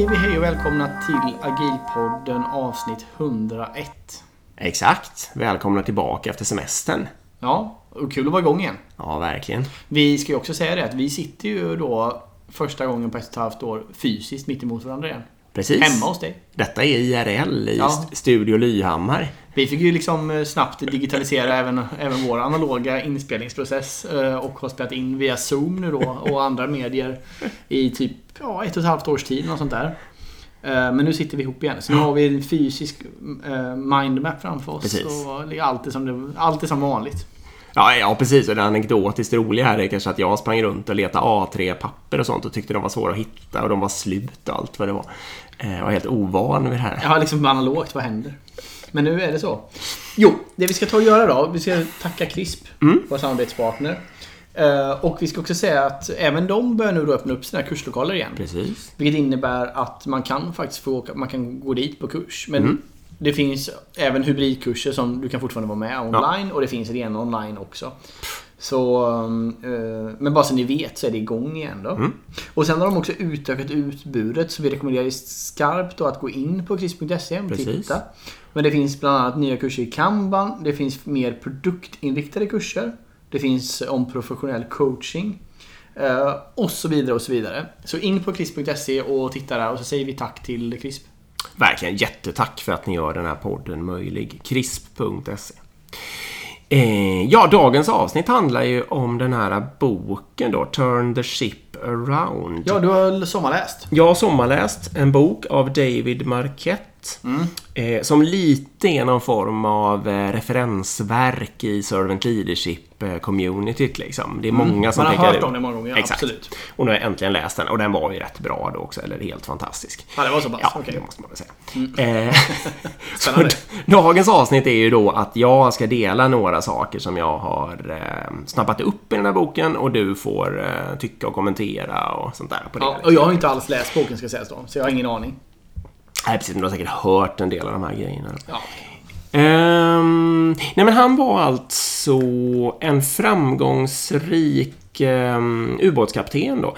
Säger vi hej och välkomna till Agilpodden avsnitt 101. Exakt. Välkomna tillbaka efter semestern. Ja, och kul att vara igång igen. Ja, verkligen. Vi ska ju också säga det att vi sitter ju då första gången på ett och ett halvt år fysiskt mitt emot varandra igen. Precis. Hemma hos dig. Detta är IRL i Ja. st- Studio Lyhammar. Vi fick ju liksom eh, snabbt digitalisera även, även vår analoga inspelningsprocess eh, och har spelat in via Zoom nu då och andra medier i typ ja, ett och ett halvt års tid. Något sånt där. Eh, Men nu sitter vi ihop igen. Så nu har vi en fysisk mindmap framför oss. Precis. Och det är som, det, alltid som vanligt. Ja, ja, precis. Och det anekdotiskt roliga här är kanske att jag sprang runt och letade A3-papper och sånt och tyckte de var svåra att hitta och de var slut och allt vad det var. Eh, Jag var helt ovan vid det här. Har liksom analogt, vad händer? Men nu är det så. Jo, det vi ska ta och göra då. Vi ska tacka CRISP, vår samarbetspartner. Eh, Och vi ska också säga att även de börjar nu då öppna upp sina kurslokaler igen. Precis. Vilket innebär att man kan faktiskt få åka, man kan gå dit på kurs. Men det finns även hybridkurser som du kan fortfarande vara med online och det finns rena online också. Så, eh, men bara så ni vet så är det igång igen då. Och sen har de också utökat utbudet så vi rekommenderar skarpt då att gå in på kris.se och titta. Men det finns bland annat nya kurser i Kanban, det finns mer produktinriktade kurser. Det finns om professionell coaching. Eh, och så vidare och så vidare. Så in på CRISP.se och titta där och så säger vi tack till CRISP. Verkligen jättetack för att ni gör den här podden möjlig. Krisp.se Eh, ja, dagens avsnitt handlar ju om den här boken då, Turn the Ship Around. Ja, du har sommarläst. Jag har sommarläst en bok av David Marquette. Eh, som lite är någon form av eh, referensverk i servant leadership-communityt. Liksom. Det är många som Man har hört om det många gånger, Exakt. absolut. Och nu har jag äntligen läst den och den var ju rätt bra då också, eller helt fantastisk. Ja, det var så pass? Ja, Okej. det måste man väl säga. Eh, så dagens avsnitt är ju då att jag ska dela några saker som jag har eh, snappat upp i den här boken och du får eh, tycka och kommentera och sånt där på det. Ja, och jag har inte alls läst boken ska sägas då, så jag har ingen aning. Nej, precis. Men du har säkert hört en del av de här grejerna. Ja. Ehm, nej, men han var alltså en framgångsrik um, ubåtskapten då.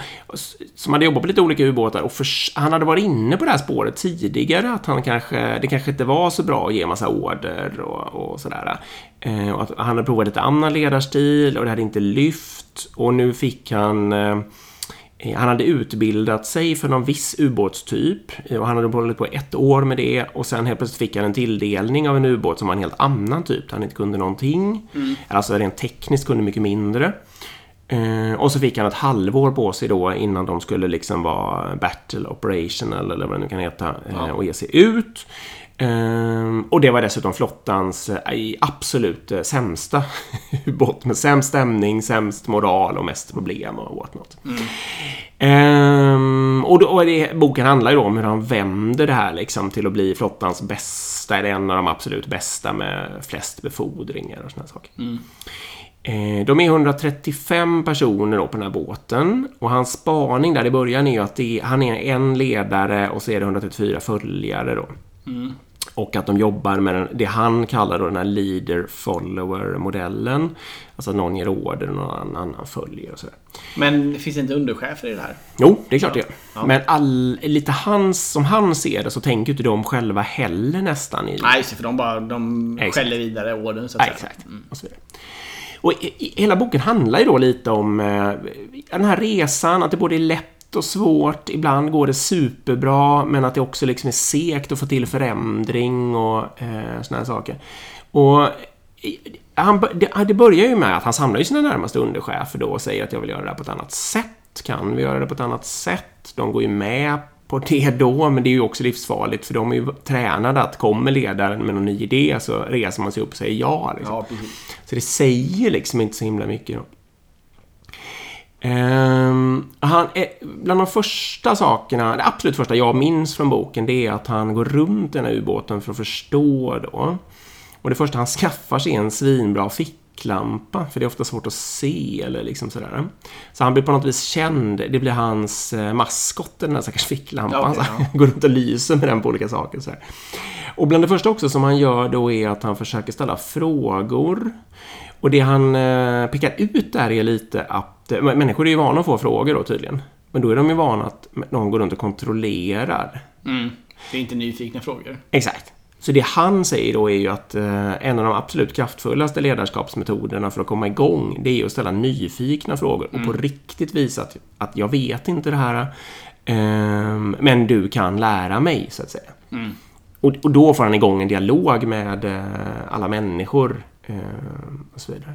Som hade jobbat på lite olika ubåtar och förs- han hade varit inne på det här spåret tidigare. Att han kanske, det kanske inte var så bra att ge massa order och, och sådär. Eh, och att han hade provat lite annan ledarstil och det hade inte lyft. Och nu fick han Eh, Han hade utbildat sig för någon viss ubåtstyp eh, och han hade hållit på ett år med det och sen helt plötsligt fick han en tilldelning av en ubåt som var en helt annan typ där han inte kunde någonting. Alltså rent tekniskt kunde mycket mindre. Eh, och så fick han ett halvår på sig då innan de skulle liksom vara battle operational eller vad det nu kan heta eh, och ge sig ut. Ehm, och det var dessutom flottans eh, absolut eh, sämsta ubåt med sämst stämning, sämst moral och mest problem och whatnot. Ehm, och då, och det, boken handlar ju då om hur han vänder det här liksom till att bli flottans bästa, eller en av de absolut bästa med flest befordringar och såna saker. Eh, De är 135 personer då på den här båten och hans spaning där i början är ju att det, han är en ledare och så är det 134 följare då. Och att de jobbar med den, det han kallar då den här leader-follower-modellen. Alltså att någon ger order och någon annan följer och sådär. Men det finns inte underchefer i det här? Jo, det är klart det gör. Men all, lite hans, som han ser det så tänker inte de själva heller nästan i Nej, det, för de bara de Exakt. skäller vidare orden så att Ja, säga. exakt. Och så vidare. Och i, i, hela boken handlar ju då lite om eh, den här resan, att det både är lätt och svårt. Ibland går det superbra, men att det också liksom är segt att få till förändring och eh, såna här saker. Och han, det, det börjar ju med att han samlar ju sina närmaste underchefer då och säger att jag vill göra det här på ett annat sätt. Kan vi göra det på ett annat sätt? De går ju med på det då, men det är ju också livsfarligt för de är ju tränade att kommer ledaren med någon ny idé så reser man sig upp och säger ja. Liksom. Ja. Så det säger liksom inte så himla mycket då. Ehm, han, bland de första sakerna, det absolut första jag minns från boken, det är att han går runt den här ubåten för att förstå då. Och det första han skaffar sig är en svinbra ficklampa, för det är ofta svårt att se eller liksom sådär. Så han blir på något vis känd, det blir hans eh, maskot, den där stackars ficklampan. Ja, okej, så han går runt och lyser med den på olika saker. Så här. Och bland det första också som han gör då är att han försöker ställa frågor. Och det han eh, pekar ut där är lite att människor är ju vana att få frågor då tydligen. Men då är de ju vana att någon går runt och kontrollerar. Mm. Det är inte nyfikna frågor. Exakt. Så det han säger då är ju att eh, en av de absolut kraftfullaste ledarskapsmetoderna för att komma igång, det är att ställa nyfikna frågor och på riktigt visa att, att jag vet inte det här, eh, men du kan lära mig, så att säga. Och, och då får han igång en dialog med eh, alla människor eh, och så vidare.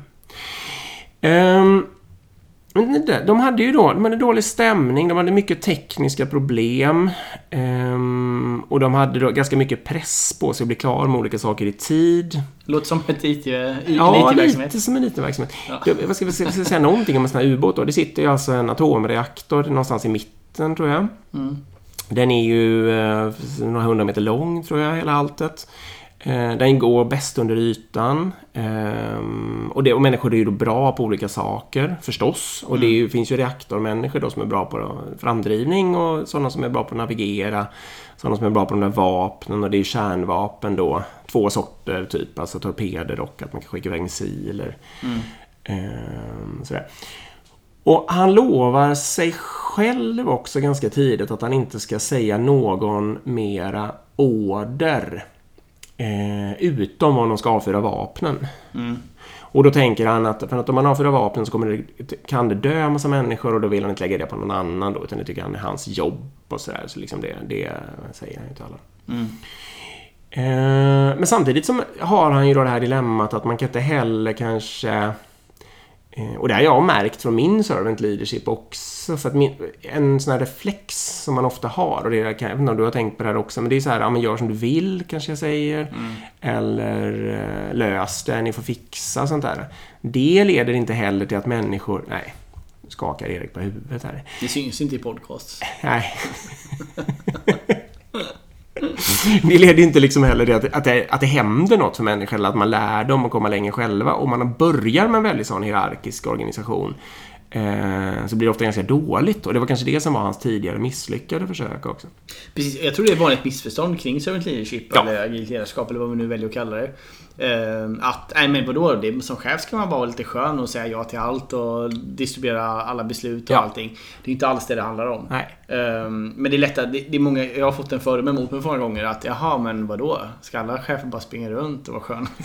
Men det där- de hade ju då, de hade dålig stämning, de hade mycket tekniska problem. ehm, och de hade då ganska mycket press på sig att bli klar med olika saker i tid. Låter som ett IT, Ja, IT-verksamhet. lite som en liten verksamhet. Ja. Ska vi säga någonting om en sån här ubåt då? Det sitter ju alltså en atomreaktor någonstans i mitten, tror jag. Mm. Den är ju eh, några hundra meter lång, tror jag, hela alltet. Eh, den går bäst under ytan. Ehm, och, det, och människor är ju då bra på olika saker, förstås. Och det ju, finns ju reaktormänniskor då som är bra på framdrivning och sådana som är bra på att navigera. Sådana som är bra på de där vapnen och det är kärnvapen då. Två sorter typ, alltså torpeder och att man kan skicka iväg missiler. Ehm, sådär. Och han lovar sig själv också ganska tidigt att han inte ska säga någon mera order. Eh, utom om de ska avfyra vapnen. Och då tänker han att, för att om man avfyrar vapnen så kommer det, kan det dö en massa människor och då vill han inte lägga det på någon annan då, utan det tycker han är hans jobb och sådär. Så liksom det, det säger han ju till alla. Eh, men samtidigt så har han ju då det här dilemmat att man kan inte heller kanske Och det har jag märkt från min servant leadership också. För att min, en sån här reflex som man ofta har, och det kan, jag vet inte om du har tänkt på det här också, men det är så här, ja men gör som du vill kanske jag säger. Eller eh, lös det, ni får fixa sånt där. Det leder inte heller till att människor, nej, skakar Erik på huvudet här. Det syns inte i podcast. Nej. Det leder inte liksom heller till att, att, det, att det händer något för människor eller att man lär dem att komma längre själva. Om man börjar med en väldigt sån hierarkisk organisation eh, så blir det ofta ganska dåligt. Och det var kanske det som var hans tidigare misslyckade försök också. Precis, jag tror det är ett vanligt missförstånd kring servant leadership Ja. eller agilt ledarskap eller vad vi nu väljer att kalla det. Ehm, att, nej men vadå, det, som chef ska man vara lite skön och säga ja till allt och distribuera alla beslut och Ja. allting. Det är inte alls det det handlar om. Ehm, men det är lättare, det, det är många, jag har fått en fördom emot mig många gånger att jaha men vadå? Ska alla chefer bara springa runt och vara sköna?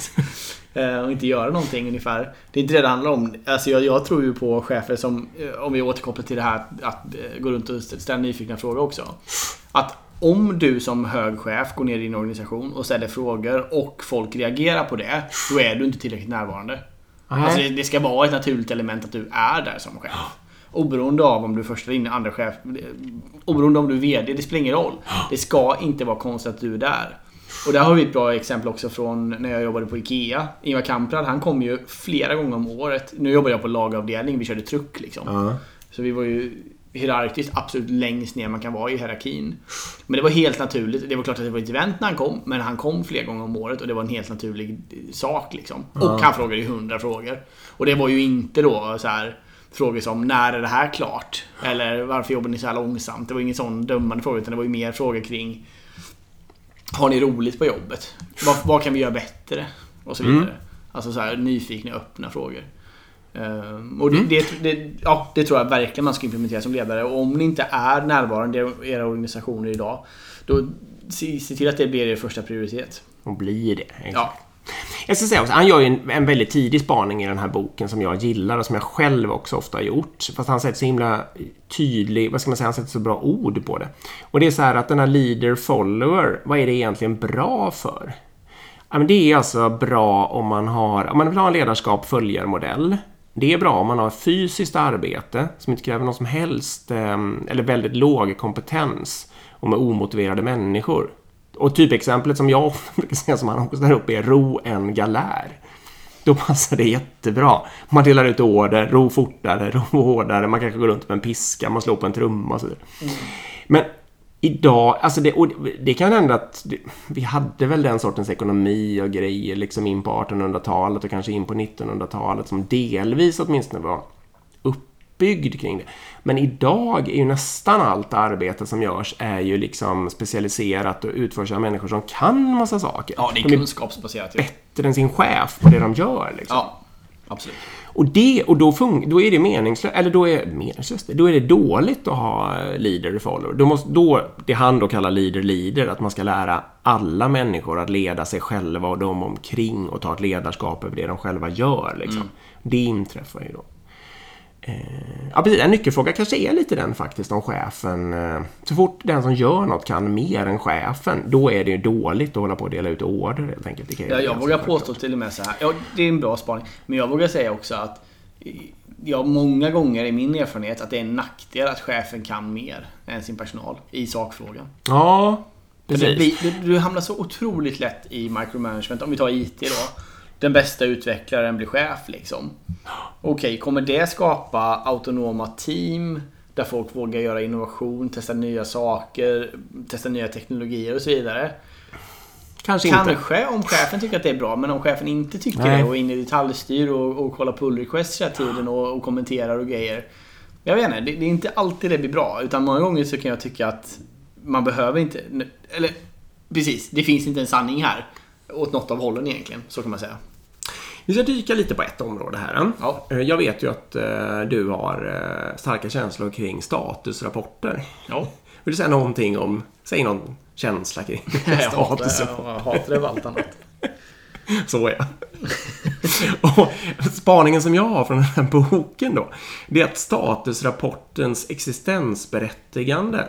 Eh, och inte göra någonting ungefär. Det är inte det det handlar om. Alltså jag, jag tror ju på chefer som, eh, om vi återkopplar till det här att, att eh, gå runt och ställa nyfikna frågor också. Att om du som hög chef går ner i din organisation och ställer frågor och folk reagerar på det, då är du inte tillräckligt närvarande. Alltså det, det ska vara ett naturligt element att du är där som chef. Oberoende av om du är första eller andra chef. Oberoende om du är VD, det spelar ingen roll. Det ska inte vara konstigt att du är där. Och där har vi ett bra exempel också från när jag jobbade på IKEA. Ingvar Kamprad, han kom ju flera gånger om året. Nu jobbar jag på lagavdelning, vi körde truck liksom. Ja. Så vi var ju hierarkiskt absolut längst ner man kan vara i hierarkin. Men det var helt naturligt. Det var klart att det var ett event när han kom, men han kom flera gånger om året och det var en helt naturlig sak liksom. Och han frågade ju hundra frågor. Och det var ju inte då så här frågor som när är det här klart? Eller varför jobbar ni så här långsamt? Det var ingen sån dömande fråga utan det var ju mer frågor kring Har ni roligt på jobbet? Vad, vad kan vi göra bättre? Och så vidare. Alltså så här nyfikna, öppna frågor. Ehm, och det, det, det, ja, det tror jag verkligen man ska implementera som ledare. Och om ni inte är närvarande i era organisationer idag, då se, se till att det blir er första prioritet. Och blir det. Exakt. Ja. Jag ska säga också, han gör ju en, en väldigt tidig spaning i den här boken som jag gillar och som jag själv också ofta har gjort. Fast han sätter så himla tydlig, vad ska man säga, han sätter så bra ord på det. Och det är så här att den här leader-follower, vad är det egentligen bra för? Ja, men det är alltså bra om man har, om man vill ha en ledarskap följarmodell. Det är bra om man har fysiskt arbete som inte kräver någon som helst, eh, eller väldigt låg kompetens och med omotiverade människor. Och typexemplet som jag brukar säga som han också ställer upp är ro en galär. Då passar det jättebra. Man delar ut order, ro fortare, ro hårdare, man kanske går runt med en piska, man slår på en trumma och så vidare. Men idag, alltså det, det, kan hända att det, vi hade väl den sortens ekonomi och grejer liksom in på 1800-talet och kanske in på 1900-talet som delvis åtminstone var uppbyggd kring det. Men idag är ju nästan allt arbete som görs är ju liksom specialiserat och utförs av människor som kan massa saker. Ja, det är De är kunskapsbaserat bättre än sin chef på det de gör. Liksom. Ja, Absolut. Och, det, och då, fun- då är det meningslöst, eller då är, meningslöst, då är det dåligt att ha eh, leader och follower. Då måste, då, det han då kallar leader leader, att man ska lära alla människor att leda sig själva och de omkring och ta ett ledarskap över det de själva gör. Liksom. Det inträffar ju då. Eh, ja, precis. En nyckelfråga kanske är lite den faktiskt om chefen. Eh, så fort den som gör något kan mer än chefen, då är det ju dåligt att hålla på och dela ut order helt enkelt. Ja, jag vågar påstå till och med så här. Ja, det är en bra spaning. Men jag vågar säga också att jag många gånger i min erfarenhet att det är en nackdel att chefen kan mer än sin personal i sakfrågan. Ja, precis. blir, du, du hamnar så otroligt lätt i micromanagement. Om vi tar IT då. Den bästa utvecklaren blir chef liksom. Okej, kommer det skapa autonoma team? Där folk vågar göra innovation, testa nya saker, testa nya teknologier och så vidare. Kanske inte. Kanske om chefen tycker att det är bra, men om chefen inte tycker Nej. det och är inne i detaljstyr och, och kollar pull requests hela tiden och, och kommenterar och grejer. Jag vet inte, det, det är inte alltid det blir bra. Utan många gånger så kan jag tycka att man behöver inte... Eller precis, det finns inte en sanning här. Åt något av hållen egentligen, så kan man säga. Vi ska dyka lite på ett område här. Ja. Eh, Jag vet ju att eh, du har eh, starka känslor kring statusrapporter. Ja. Vill du säga någonting om, säg någon känsla kring Jag hatar, status? jag hatar det av allt annat. Så jag. Och spaningen som jag har från den här boken då, det är att statusrapportens existensberättigande,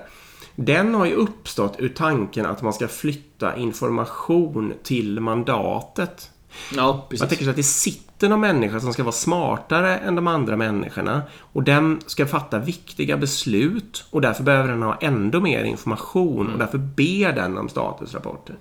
den har ju uppstått ur tanken att man ska flytta information till mandatet. Ja, Man precis. tänker sig att det sitter någon människa som ska vara smartare än de andra människorna och den ska fatta viktiga beslut och därför behöver den ha ändå mer information och därför ber den om statusrapporter.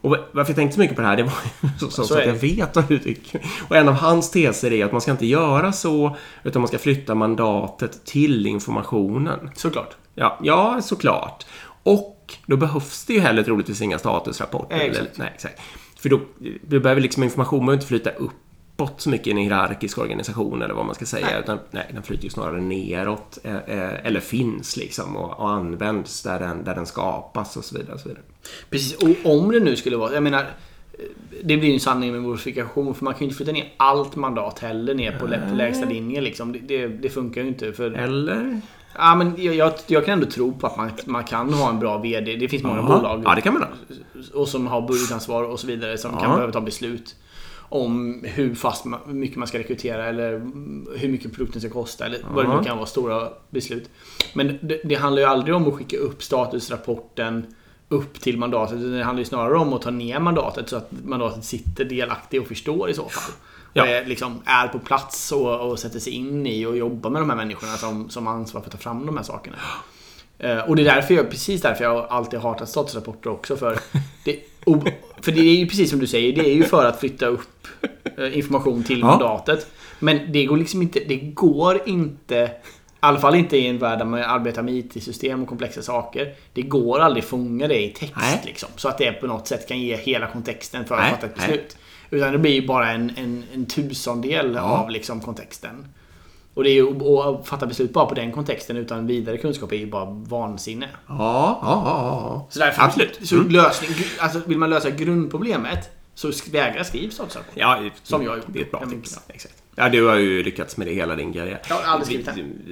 Och varför jag tänkte så mycket på det här, det var så, så, Så att jag vet vad du tycker. Och en av hans teser är att man ska inte göra så, utan man ska flytta mandatet till informationen. Såklart. Ja, ja såklart. Och då behövs det ju heller troligtvis inga statusrapporter. Exakt. Eller, nej, exakt. För då du behöver liksom information behöver inte flytta uppåt så mycket i en hierarkisk organisation eller vad man ska säga. Nej. Utan nej, den flyter ju snarare neråt. Eh, eh, eller finns liksom och, och används där den, där den skapas och så vidare. Och så vidare. Precis, och om det nu skulle vara... Jag menar, det blir ju en sanning med modifikation för man kan ju inte flytta ner allt mandat heller ner på, lä- på lägsta linje liksom. Det, det, det funkar ju inte. För, Eller? Ja, men jag, jag, jag kan ändå tro på att man, man kan ha en bra VD. Det finns många Jaha. bolag Ja, det kan man ha. och som har budgetansvar och så vidare som Ja. kan behöva ta beslut om hur fast man, hur mycket man ska rekrytera eller hur mycket produkten ska kosta eller vad det nu kan vara. Stora beslut. Men det, det handlar ju aldrig om att skicka upp statusrapporten upp till mandatet. Det handlar ju snarare om att ta ner mandatet så att mandatet sitter delaktig och förstår i så fall. Ja. Är, liksom, är på plats och, och sätter sig in i och jobbar med de här människorna som, som har ansvar för att ta fram de här sakerna. Eh, Och det är därför jag, precis därför jag alltid hatat statusrapporter också. För det, för det är ju precis som du säger, det är ju för att flytta upp eh, information till Ja. mandatet. Men det går liksom inte, det går inte, i alla fall inte i en värld där man arbetar med IT-system och komplexa saker. Det går aldrig fånga det i text liksom. Så att det på något sätt kan ge hela kontexten för att Nej, fatta ett beslut. Utan det blir ju bara en, en, en tusendel Ja. av liksom kontexten. Och det är ju att fatta beslut bara på den kontexten utan vidare kunskap är ju bara vansinne. Ja, ja, ja, ja. Så därför, Absolut. Så lösning, alltså vill man lösa grundproblemet så vägra skriv statusrapport. Ja, Som jag gjort. Det är ett bra Ja, men- tips. Exakt. Ja, du har ju lyckats med det hela din karriär. Jag har aldrig skrivit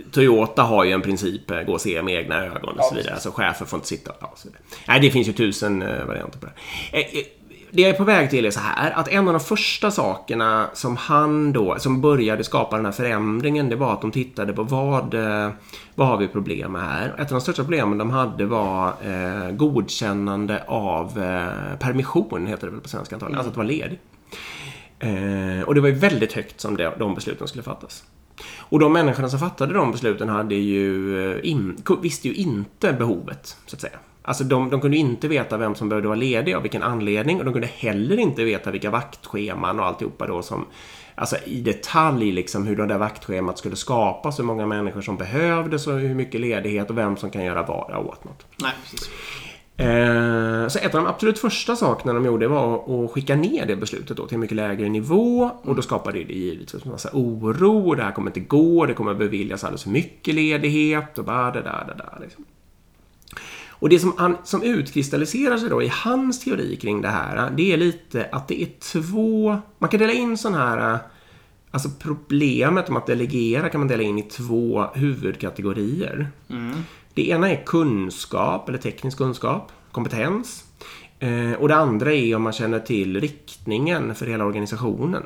det. Toyota har ju en princip, eh, gå och se med egna ögon och så vidare. Alltså chefer får inte sitta ja, och så vidare. Nej, det finns ju tusen eh, varianter på det. Det jag är på väg till är så här, att en av de första sakerna som han då, som började skapa den här förändringen, det var att de tittade på vad, eh, vad har vi problem med här? Ett av de största problemen de hade var eh, godkännande av eh, permission, heter det väl på svenska antagligen, alltså att vara ledig. Eh, och det var ju väldigt högt som det, de besluten skulle fattas. Och de människorna som fattade de besluten hade ju eh, in, visste ju inte behovet, så att säga. Alltså de, de kunde inte veta vem som behövde vara ledig av vilken anledning och de kunde heller inte veta vilka vaktscheman och alltihopa då som Alltså i detalj liksom hur det där vaktschemat skulle skapas, hur många människor som behövdes och hur mycket ledighet och vem som kan göra vad åt något. Nej, precis. Eh, så ett av de absolut första sakerna de gjorde var att skicka ner det beslutet då till en mycket lägre nivå och då skapade det givetvis en massa oro och det här kommer inte gå, det kommer beviljas alldeles för mycket ledighet och bara det där, det där. Liksom. Och det som, han, som utkristalliserar sig då i hans teori kring det här, det är lite att det är två... Man kan dela in sån här... Alltså problemet med att delegera kan man dela in i två huvudkategorier. Det ena är kunskap eller teknisk kunskap, kompetens. Eh, och det andra är om man känner till riktningen för hela organisationen.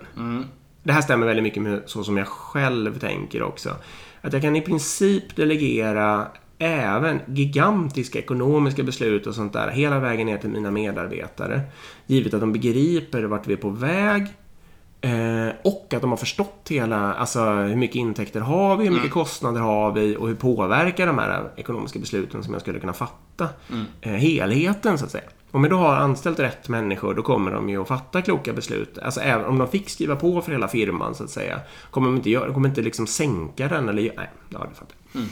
Det här stämmer väldigt mycket med så som jag själv tänker också. Att jag kan i princip delegera även gigantiska ekonomiska beslut och sånt där hela vägen ner till mina medarbetare. Givet att de begriper vart vi är på väg Eh, och att de har förstått hela, alltså hur mycket intäkter har vi, hur mycket kostnader har vi och hur påverkar de här ekonomiska besluten som jag skulle kunna fatta eh, helheten så att säga. Om jag då har anställt rätt människor då kommer de ju att fatta kloka beslut. Alltså även om de fick skriva på för hela firman så att säga. Kommer de inte, göra, kommer inte liksom sänka den eller... Nej, ja, det fattar jag.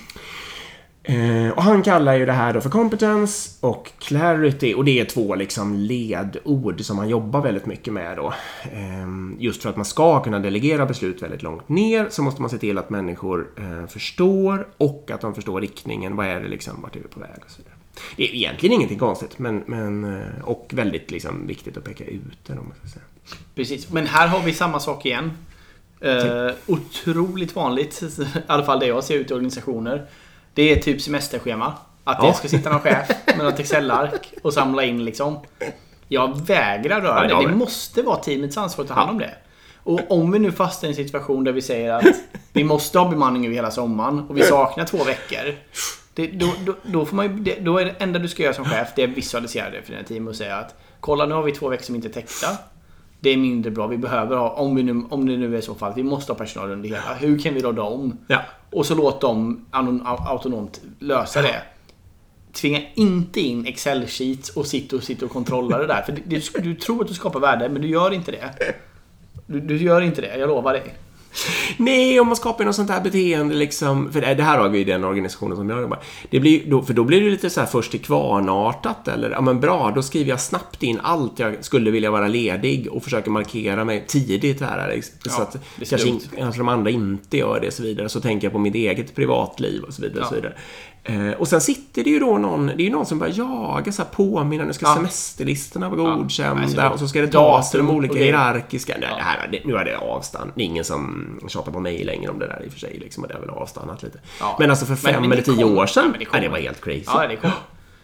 Eh, och han kallar ju det här då för competence och clarity och det är två liksom ledord som han jobbar väldigt mycket med då. Eh, just för att man ska kunna delegera beslut väldigt långt ner så måste man se till att människor eh, förstår och att de förstår riktningen. Vad är det liksom, vart är vi på väg och så vidare. Det är egentligen ingenting konstigt men, men eh, och väldigt liksom viktigt att peka ut det om man ska säga. Precis, men här har vi samma sak igen. Eh, otroligt vanligt, i alla fall det jag ser ut i organisationer. Det är typ semesterschema. Att det Ja. ska sitta någon chef med något Excel-ark och samla in liksom. Jag vägrar röra Ja, det. Det måste vara teamets ansvar att ta hand om det. Och om vi nu fastnar i en situation där vi säger att vi måste ha bemanning över hela sommaren och vi saknar två veckor. Det, då, då, då, får man ju, det, då är det enda du ska göra som chef det är att visualisera det för dina team och säga att Kolla nu har vi två veckor som inte är täckta. Det är mindre bra. Vi behöver ha, om, vi nu, om det nu är så fall, vi måste ha personal under hela. Hur kan vi råda om? Ja. Och så låt dem autonomt lösa det. Tvinga inte in Excel-sheets och sitta och, sitta och kontrollera det där. För du, du, du tror att du skapar värde, men du gör inte det. Du, du gör inte det, jag lovar dig. Nej, om man skapar något sånt här beteende liksom. För det här har vi i den organisationen som jag jobbar. Det blir, då, för då blir det lite så här först till kvarnartat eller ja men bra, då skriver jag snabbt in allt jag skulle vilja vara ledig och försöker markera mig tidigt här. Så Ja, att det är kanske, in, kanske de andra inte gör det och så vidare. Så tänker jag på mitt eget privatliv och så vidare. Och, så Ja. vidare. Eh, och sen sitter det ju då någon, det är ju någon som börjar jaga så här påminna, nu ska Ja. semesterlistorna vara Ja. godkända och så ska det tas till de datum olika hierarkiska. Nej, det här, det, nu är det avstånd. Det är ingen som tjatar på mig längre om det där i och för sig. Liksom, och det har väl avstannat lite. Ja. Men alltså för Men- fem men det eller tio år sedan, men det det var helt crazy. Ja.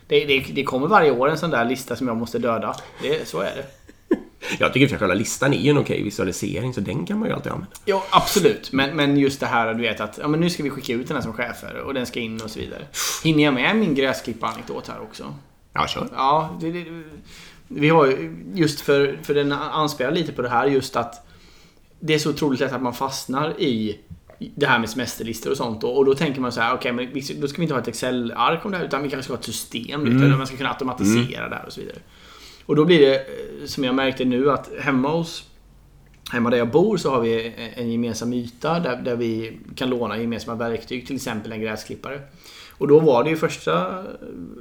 Det, det, det kommer varje år en sån där lista som jag måste döda. Det, så är det. Jag tycker att själva listan är ju en okej visualisering, så den kan man ju alltid använda. Ja, absolut. Men, men just det här du vet att ja, men nu ska vi skicka ut den här som chefer och den ska in och så vidare. Hinner jag med min gräsklippa-anekdot här också? Ja, kör. Ja, det, det, vi har ju just för, för den anspelar lite på det här just att det är så otroligt lätt att man fastnar i det här med semesterlistor och sånt och, och då tänker man så här, okej men vi- då ska vi inte ha ett Excel-ark om det här utan vi kanske ska ha ett system mm. där man ska kunna automatisera det här och så vidare. Och då blir det, eh, som jag märkte nu, att hemma hos Hemma där jag bor så har vi en gemensam yta där, där vi kan låna gemensamma verktyg, till exempel en gräsklippare. Och då var det ju första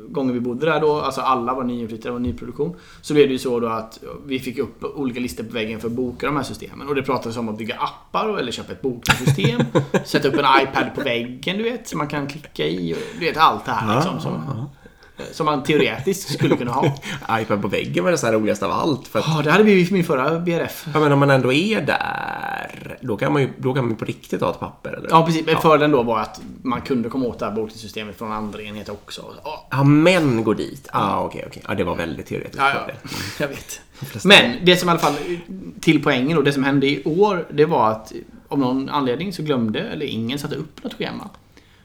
gången vi bodde där då, alltså alla var nyinflyttade, det var nyproduktion. Så blev det ju så då att vi fick upp olika listor på väggen för att boka de här systemen. Och det pratades om att bygga appar eller köpa ett bokningssystem. sätta upp en iPad på väggen du vet, som man kan klicka i. Och, du vet allt det här liksom. Som, som man teoretiskt skulle kunna ha. iPad på väggen var det så här roligast av allt. För att, Ja, det hade vi i min förra BRF. ja, men om man ändå är där, då kan man ju, då kan man på riktigt ha ett papper. Eller? Ja, precis. Men fördelen då var att man kunde komma åt det här bokningssystemet från andra enheter också. Ja, Ja, men gå dit. Ja, ah, okej, okej. Ja, det var väldigt teoretiskt. Ja, ja. Jag vet. Men det som i alla fall, till poängen och det som hände i år, det var att av någon anledning så glömde, eller ingen satte upp något schema.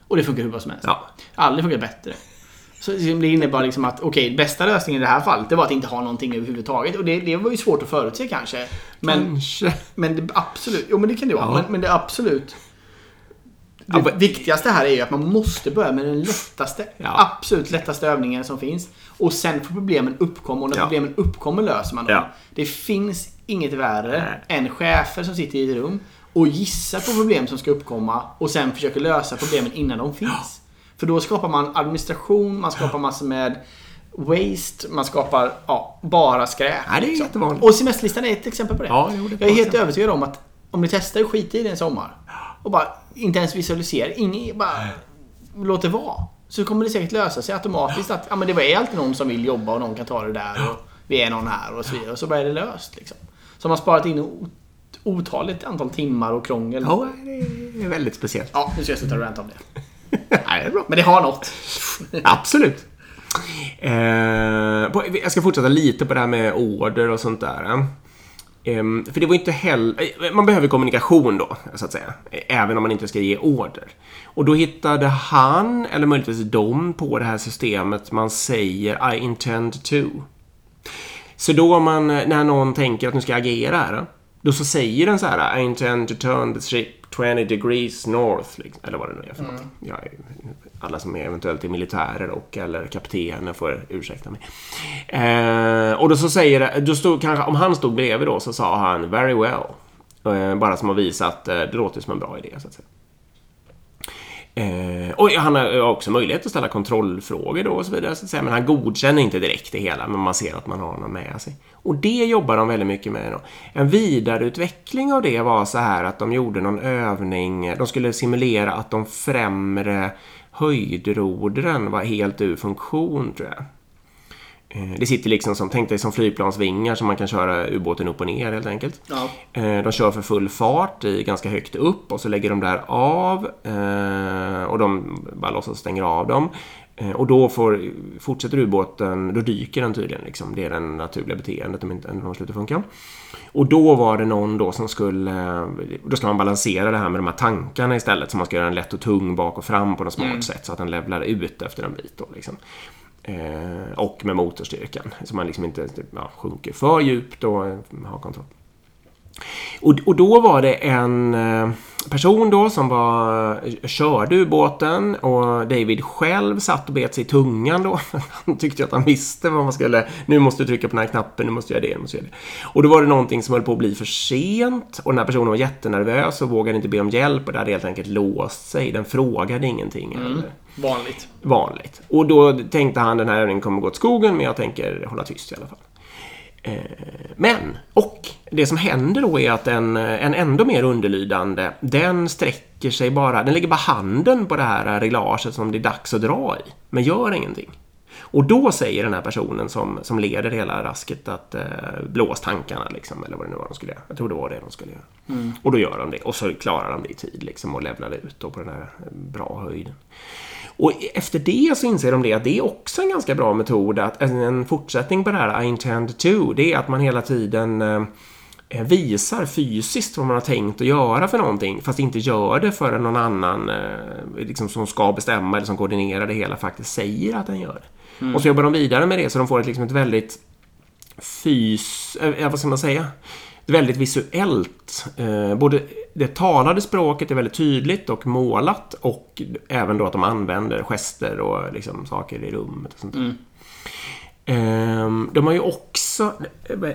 Och det funkar hur bra som helst. Ja. Aldrig funkat bättre. Så det innebar liksom att, okej, bästa lösningen i det här fallet, det var att inte ha någonting överhuvudtaget. Och det, det var ju svårt att förutse kanske. Men, Kanske. men det absolut, jo men det kan det vara. Ja. Men, men det absolut det Ja, viktigaste här är ju att man måste börja med den lättaste, Ja. absolut lättaste övningen som finns. Och sen får problemen uppkomma och när problemen uppkommer löser man dem. Det finns inget värre Nej. än chefer som sitter i ett rum och gissar på problem som ska uppkomma och sen försöker lösa problemen innan de finns. För då skapar man administration, man skapar massor med waste, man skapar ja, bara skräp. Ja, det är liksom. jättevanligt. Och semesterlistan är ett exempel på det. Ja, jo, det jag är helt övertygad om att om ni testar att skita i det en sommar och bara inte ens visualiserar, ingen, bara låt det vara. Så kommer det säkert lösa sig automatiskt att ja, men det är alltid någon som vill jobba och någon kan ta det där och vi är någon här och så vidare. Och så börjar det löst liksom. Så har man sparat in otaligt antal timmar och krångel. Ja, det är väldigt speciellt. Ja, nu ska jag sluta ranta om det. Nej, det är bra. Men det har något. Absolut. Eh, på, jag ska fortsätta lite på det här med order och sånt där. Ehm, för det var inte heller... Eh, man behöver kommunikation då, så att säga. Även om man inte ska ge order. Och då hittade han, eller möjligtvis de, på det här systemet man säger I intend to. Så då man, när någon tänker att nu ska jag agera här, då så säger den så här I intend to turn the ship 20 degrees north. Liksom, eller vad det nu är för något. Jag alla som är eventuellt är militärer och eller kaptener får ursäkta mig. Eh, och då så säger då stod, kanske, om han stod bredvid då så sa han very well. Eh, bara som att visa att eh, det låter som en bra idé så att säga. Eh, och han har också möjlighet att ställa kontrollfrågor då och så vidare. Så att säga. Men han godkänner inte direkt det hela, men man ser att man har honom med sig. Och det jobbar de väldigt mycket med. Då. En vidareutveckling av det var så här att de gjorde någon övning. De skulle simulera att de främre höjdrodren var helt ur funktion, tror jag. Eh, Det sitter liksom som, tänk dig som flygplansvingar som man kan köra ubåten upp och ner helt enkelt. Ja. Eh, De kör för full fart i ganska högt upp och så lägger de där av eh, och de bara låtsas stänga av dem. Och då får, fortsätter ubåten, då dyker den tydligen. Liksom. Det är det naturliga beteendet om inte de slutar funka. Och då var det någon då som skulle, då ska man balansera det här med de här tankarna istället. Så man ska göra den lätt och tung bak och fram på något smart sätt så att den levlar ut efter en bit. Då, liksom. Eh, och med motorstyrkan. Så man liksom inte ja, sjunker för djupt och har kontroll. Och, och då var det en eh, person då som var, körde ubåten och David själv satt och bet sig i tungan då. Han tyckte att han visste vad man skulle, nu måste du trycka på den här knappen, nu måste du göra det, nu måste du göra det. Och då var det någonting som höll på att bli för sent och den här personen var jättenervös och vågade inte be om hjälp och det hade helt enkelt låst sig. Den frågade ingenting. Eller Vanligt. vanligt. Och då tänkte han den här övningen kommer gå åt skogen men jag tänker hålla tyst i alla fall. Eh, men, och det som händer då är att en, eh, en ändå mer underlydande, den sträcker sig bara, den lägger bara handen på det här eh, reglaget som det är dags att dra i, men gör ingenting. Och då säger den här personen som, som leder hela rasket att eh, blås tankarna liksom, eller vad det nu var de skulle göra. Jag tror det var det de skulle göra. Och då gör de det, och så klarar de det i tid liksom och levlar ut då på den här eh, bra höjden. Och efter det så inser de det att det är också en ganska bra metod att en- en fortsättning på det här I intend to, det är att man hela tiden eh, visar fysiskt vad man har tänkt att göra för någonting fast inte gör det förrän någon annan eh, liksom, som ska bestämma eller som koordinerar det hela faktiskt säger att den gör det. Och så jobbar de vidare med det så de får ett, liksom, ett väldigt fys... Eh, vad ska man säga? Väldigt visuellt. Eh, både det talade språket är väldigt tydligt och målat och även då att de använder gester och liksom saker i rummet och sånt där. Mm. De har ju också,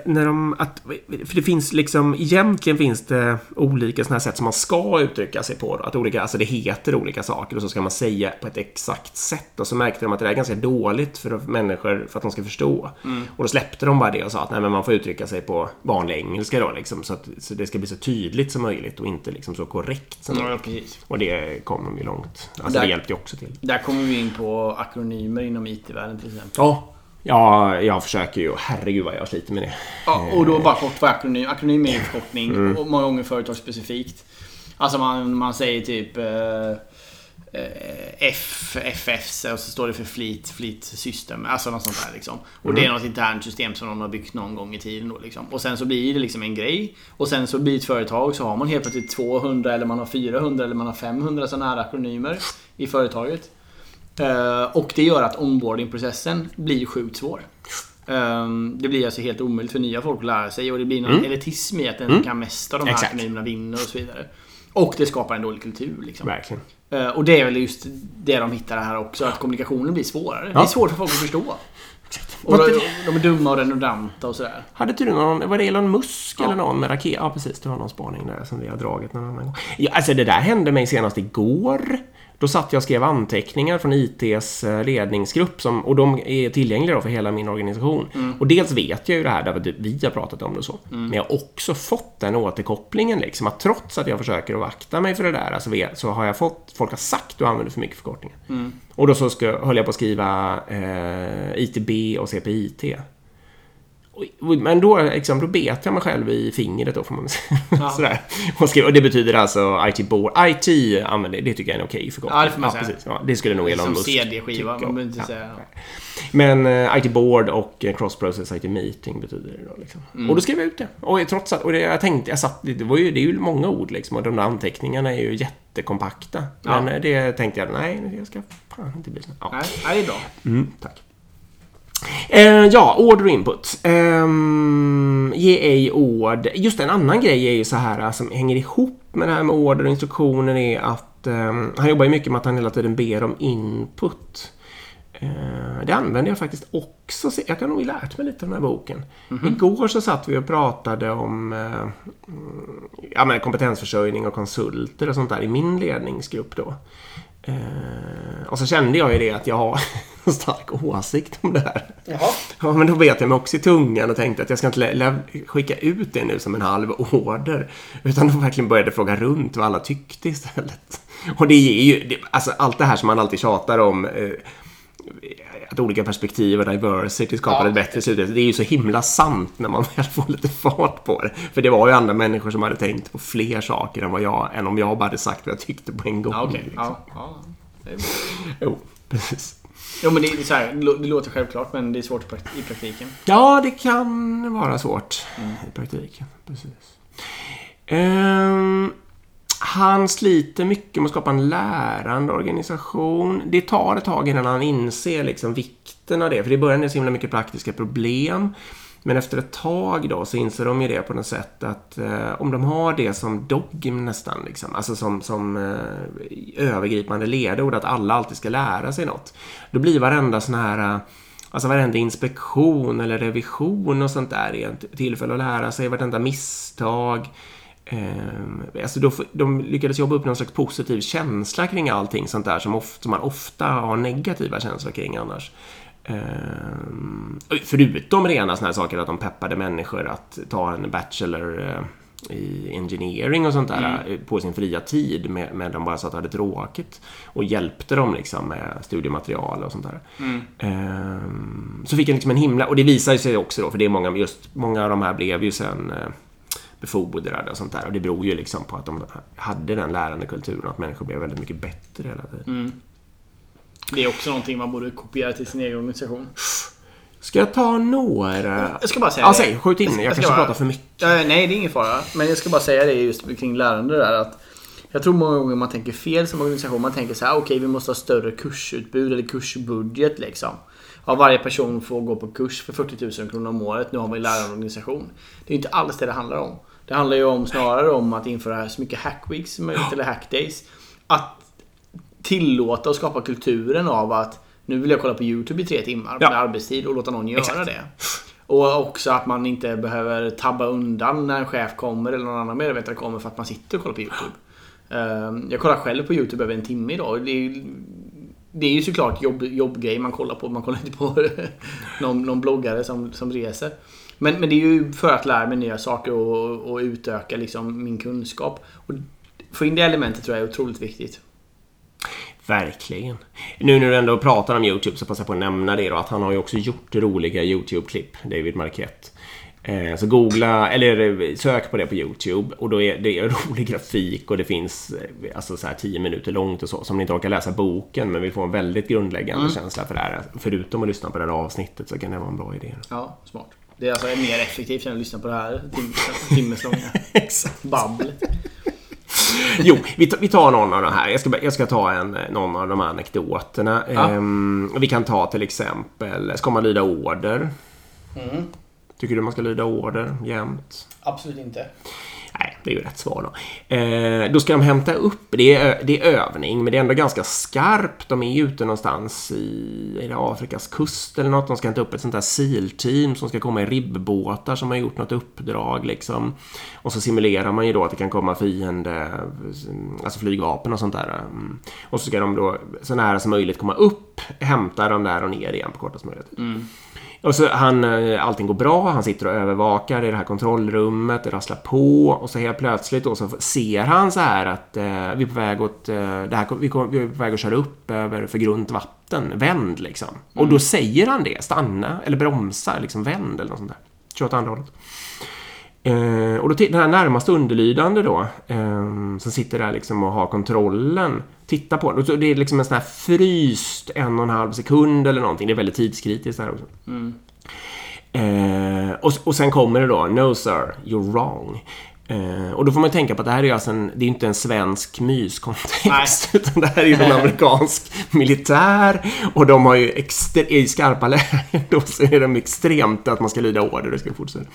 när de, att, för det finns liksom, egentligen finns det olika sådana här sätt som man ska uttrycka sig på. Då. Att olika, alltså det heter olika saker och så ska man säga på ett exakt sätt. Och så märkte de att det där är ganska dåligt för människor för att de ska förstå. Och då släppte de bara det och sa att nej, men man får uttrycka sig på vanlig engelska då liksom. Så att så det ska bli så tydligt som möjligt och inte liksom så korrekt som möjligt. Ja. Och det kom de ju långt. Alltså Där- det hjälpte ju också till. Där kommer vi in på akronymer inom IT-världen till exempel. Ja. Ja, jag försöker ju. Herregud vad jag sliter med det. Ja, och då bara kort vad akronym. Akronym är ju förkortning Mm. och många gånger företagsspecifikt. Alltså man, man säger typ eh, eh, FFs och så står det för Fleet, Fleet System. Alltså något sånt där liksom. Och Mm. det är något internt system som någon har byggt någon gång i tiden då liksom. Och sen så blir det liksom en grej. Och sen så blir ett företag så har man helt plötsligt 200 eller man har 400 eller man har 500 sådana här akronymer i företaget. Eh, och det gör att onboardingprocessen blir sjukt svår. Ehm, det blir alltså helt omöjligt för nya folk att lära sig och det blir någon elitism i att den som kan mest av de här Exakt. vinner och så vidare. Och det skapar en dålig kultur. Liksom. Verkligen. Eh, och det är väl just det de hittar här också, att kommunikationen blir svårare. Det Ja. är svårt för folk att förstå. Och de, de är dumma och redundanta och sådär. Hade du någon, var det Elon Musk Ja. eller någon med raket? Ja, precis. Det var någon spaning där som vi har dragit någon annan gång. Ja, alltså det där hände mig senast igår. Då satt jag och skrev anteckningar från ITs eh, ledningsgrupp som, och de är tillgängliga för hela min organisation. Och dels vet jag ju det här därför vi har pratat om det och så. Men jag har också fått den återkopplingen liksom att trots att jag försöker att vakta mig för det där alltså, så har jag fått, folk har sagt att du använder för mycket förkortningar. Och då så ska, höll jag på att skriva eh, ITB och CPIT. Men då, liksom, då bet jag mig själv i fingret då, får man säga. Sådär. Och, skrev, och det betyder alltså IT board. IT använder det tycker jag är en okej förkortning. Ja, det får man säga. Ja, det skulle nog Elon Som Musk CD-skiva, tycka man inte Ja. säga. Men eh, IT board och eh, cross process IT meeting betyder det då liksom. Mm. Och då skrev jag ut det. Och trots att, och det, jag tänkte, jag satt, det var ju, det är ju många ord liksom och de där anteckningarna är ju jättekompakta. Ja. Men eh, det tänkte jag, nej, jag ska fan inte bli så. Ja. Nej, det är bra. Mm, tack. Eh, ja, order input. Um, ge ej ord. Just en annan grej är ju så här eh, som hänger ihop med det här med order och instruktioner är att ehm, han jobbar ju mycket med att han hela tiden ber om input. Eh, det använder jag faktiskt också. Jag kan nog lärt mig lite av den här boken. Igår så satt vi och pratade om eh, mm, ja, men kompetensförsörjning och konsulter och sånt där i min ledningsgrupp då. Eh, och så kände jag ju det att jag har en stark åsikt om det här. Jaha. Ja, men då bet jag mig också i tungan och tänkte att jag ska inte skicka ut det nu som en halv order. Utan då verkligen började fråga runt vad alla tyckte istället. Och det ger ju, det, alltså allt det här som man alltid tjatar om. Eh, att olika perspektiv och diversity skapar Ja. ett bättre slutresultat. Det är ju så himla sant när man väl får lite fart på det. För det var ju andra människor som hade tänkt på fler saker än vad jag, än om jag bara hade sagt vad jag tyckte på en gång. Ja, okej. liksom. Ja, ja. Är. Jo, precis. Jo, men det, är så här, det lå- det låter självklart, men det är svårt i prakt- i praktiken. Ja, det kan vara svårt i praktiken. Precis. Ehm, han sliter mycket med att skapa en lärande organisation. Det tar ett tag innan han inser liksom vikten av det. För i början är det så himla mycket praktiska problem. Men efter ett tag då så inser de ju det på något sätt att eh, om de har det som dogm nästan, liksom, alltså som, som eh, övergripande ledord, att alla alltid ska lära sig något. Då blir varenda sån här eh, Alltså varenda inspektion eller revision och sånt där är ett tillfälle att lära sig, vartenda misstag. Eh, alltså då, får- de lyckades jobba upp någon slags positiv känsla kring allting sånt där som, ofta, som man ofta har negativa känslor kring annars. Ehm, förutom rena såna här saker att de peppade människor att ta en bachelor eh, i engineering och sånt där eh, på sin fria tid med, med de bara satt och hade tråkigt och hjälpte dem liksom med studiematerial och sånt där. Ehm, så fick jag liksom en himla, och det visar sig också då, för det är många, just många av de här blev ju sen eh, befordrade och sånt där och det beror ju liksom på att de hade den lärande kulturen att människor blev väldigt mycket bättre hela tiden. Det är också någonting man borde kopiera till sin egen organisation. Ska jag ta några? Jag ska bara säga Ja, det. säg, skjut in. Jag, Jag kanske bara- pratar för mycket. Nej, det är ingen fara. Men jag ska bara säga det just kring lärande där att jag tror många gånger man tänker fel som organisation. Man tänker så här, okej vi måste ha större kursutbud eller kursbudget liksom. Ja, varje person får gå på kurs för 40 000 kronor om året. Nu har vi en lärarorganisation. Det är inte alls det det handlar om. Det handlar ju om snarare om att införa så mycket hackweeks som möjligt eller hackdays. Att tillåta och skapa kulturen av att nu vill jag kolla på YouTube i tre timmar Ja. med arbetstid och låta någon göra Exakt. det. Och också att man inte behöver tabba undan när en chef kommer eller någon annan medarbetare kommer för att man sitter och kollar på YouTube. Ehm, Jag kollar själv på YouTube över en timme idag. Det är ju, det är ju såklart jobb, jobbgrej man kollar på. Man kollar inte på någon, någon bloggare som, som reser. Men, men det är ju för att lära mig nya saker och, och utöka liksom min kunskap. Och få in det elementet tror jag är otroligt viktigt. Verkligen. Nu när du ändå pratar om YouTube så passar jag på att nämna det då att han har ju också gjort roliga YouTube-klipp, David Marquette. Eh, Så googla, eller eh, sök på det på YouTube och då är det är rolig grafik och det finns eh, alltså så här 10 minuter långt och så. Så om ni inte orkar läsa boken men vill få en väldigt grundläggande känsla för det här. Förutom att lyssna på det här avsnittet så kan det vara en bra idé. Ja, smart. Det är alltså mer effektivt än att lyssna på det här tim- timmes långa Exakt. babblet. Jo, vi, ta- vi tar någon av de här. Jag ska, jag ska ta en, någon av de här anekdoterna. Ja. Ehm, vi kan ta till exempel, ska man lyda order? Tycker du man ska lyda order jämt? Absolut inte. Nej, det är ju rätt svar då. Eh, då ska de hämta upp, det är, det är övning, men det är ändå ganska skarpt. De är ute någonstans i, är det Afrikas kust eller något. De ska hämta upp ett sånt där SEAL-team som ska komma i ribbåtar som har gjort något uppdrag liksom. Och så simulerar man ju då att det kan komma fiende, alltså flygvapen och sånt där. Mm. Och så ska de då så nära som möjligt komma upp, hämta dem där och ner igen på kortast möjliga tid. Mm. Och så han, eh, allting går bra, han sitter och övervakar i det här kontrollrummet, det rasslar på och så helt plötsligt då så ser han så här att eh, vi är på väg åt, eh, det här, vi, kom- vi är på väg att köra upp över för grunt vatten, vänd liksom. Och då säger han det, stanna eller bromsa, liksom vänd eller något sånt där. kör åt andra hållet. Eh, och då den här närmast underlydande då, eh, som sitter där liksom och har kontrollen, tittar på den. Det är liksom en sån här fryst en och en halv sekund eller någonting. Det är väldigt tidskritiskt här också. Eh, och, och sen kommer det då, No sir, you're wrong. Eh, och då får man tänka på att det här är ju alltså en, det är inte en svensk myskontext. Utan det här är ju en amerikansk militär. Och de har ju extre, i skarpa lägen då så är de extremt att man ska lyda order. Det ska fortsätta.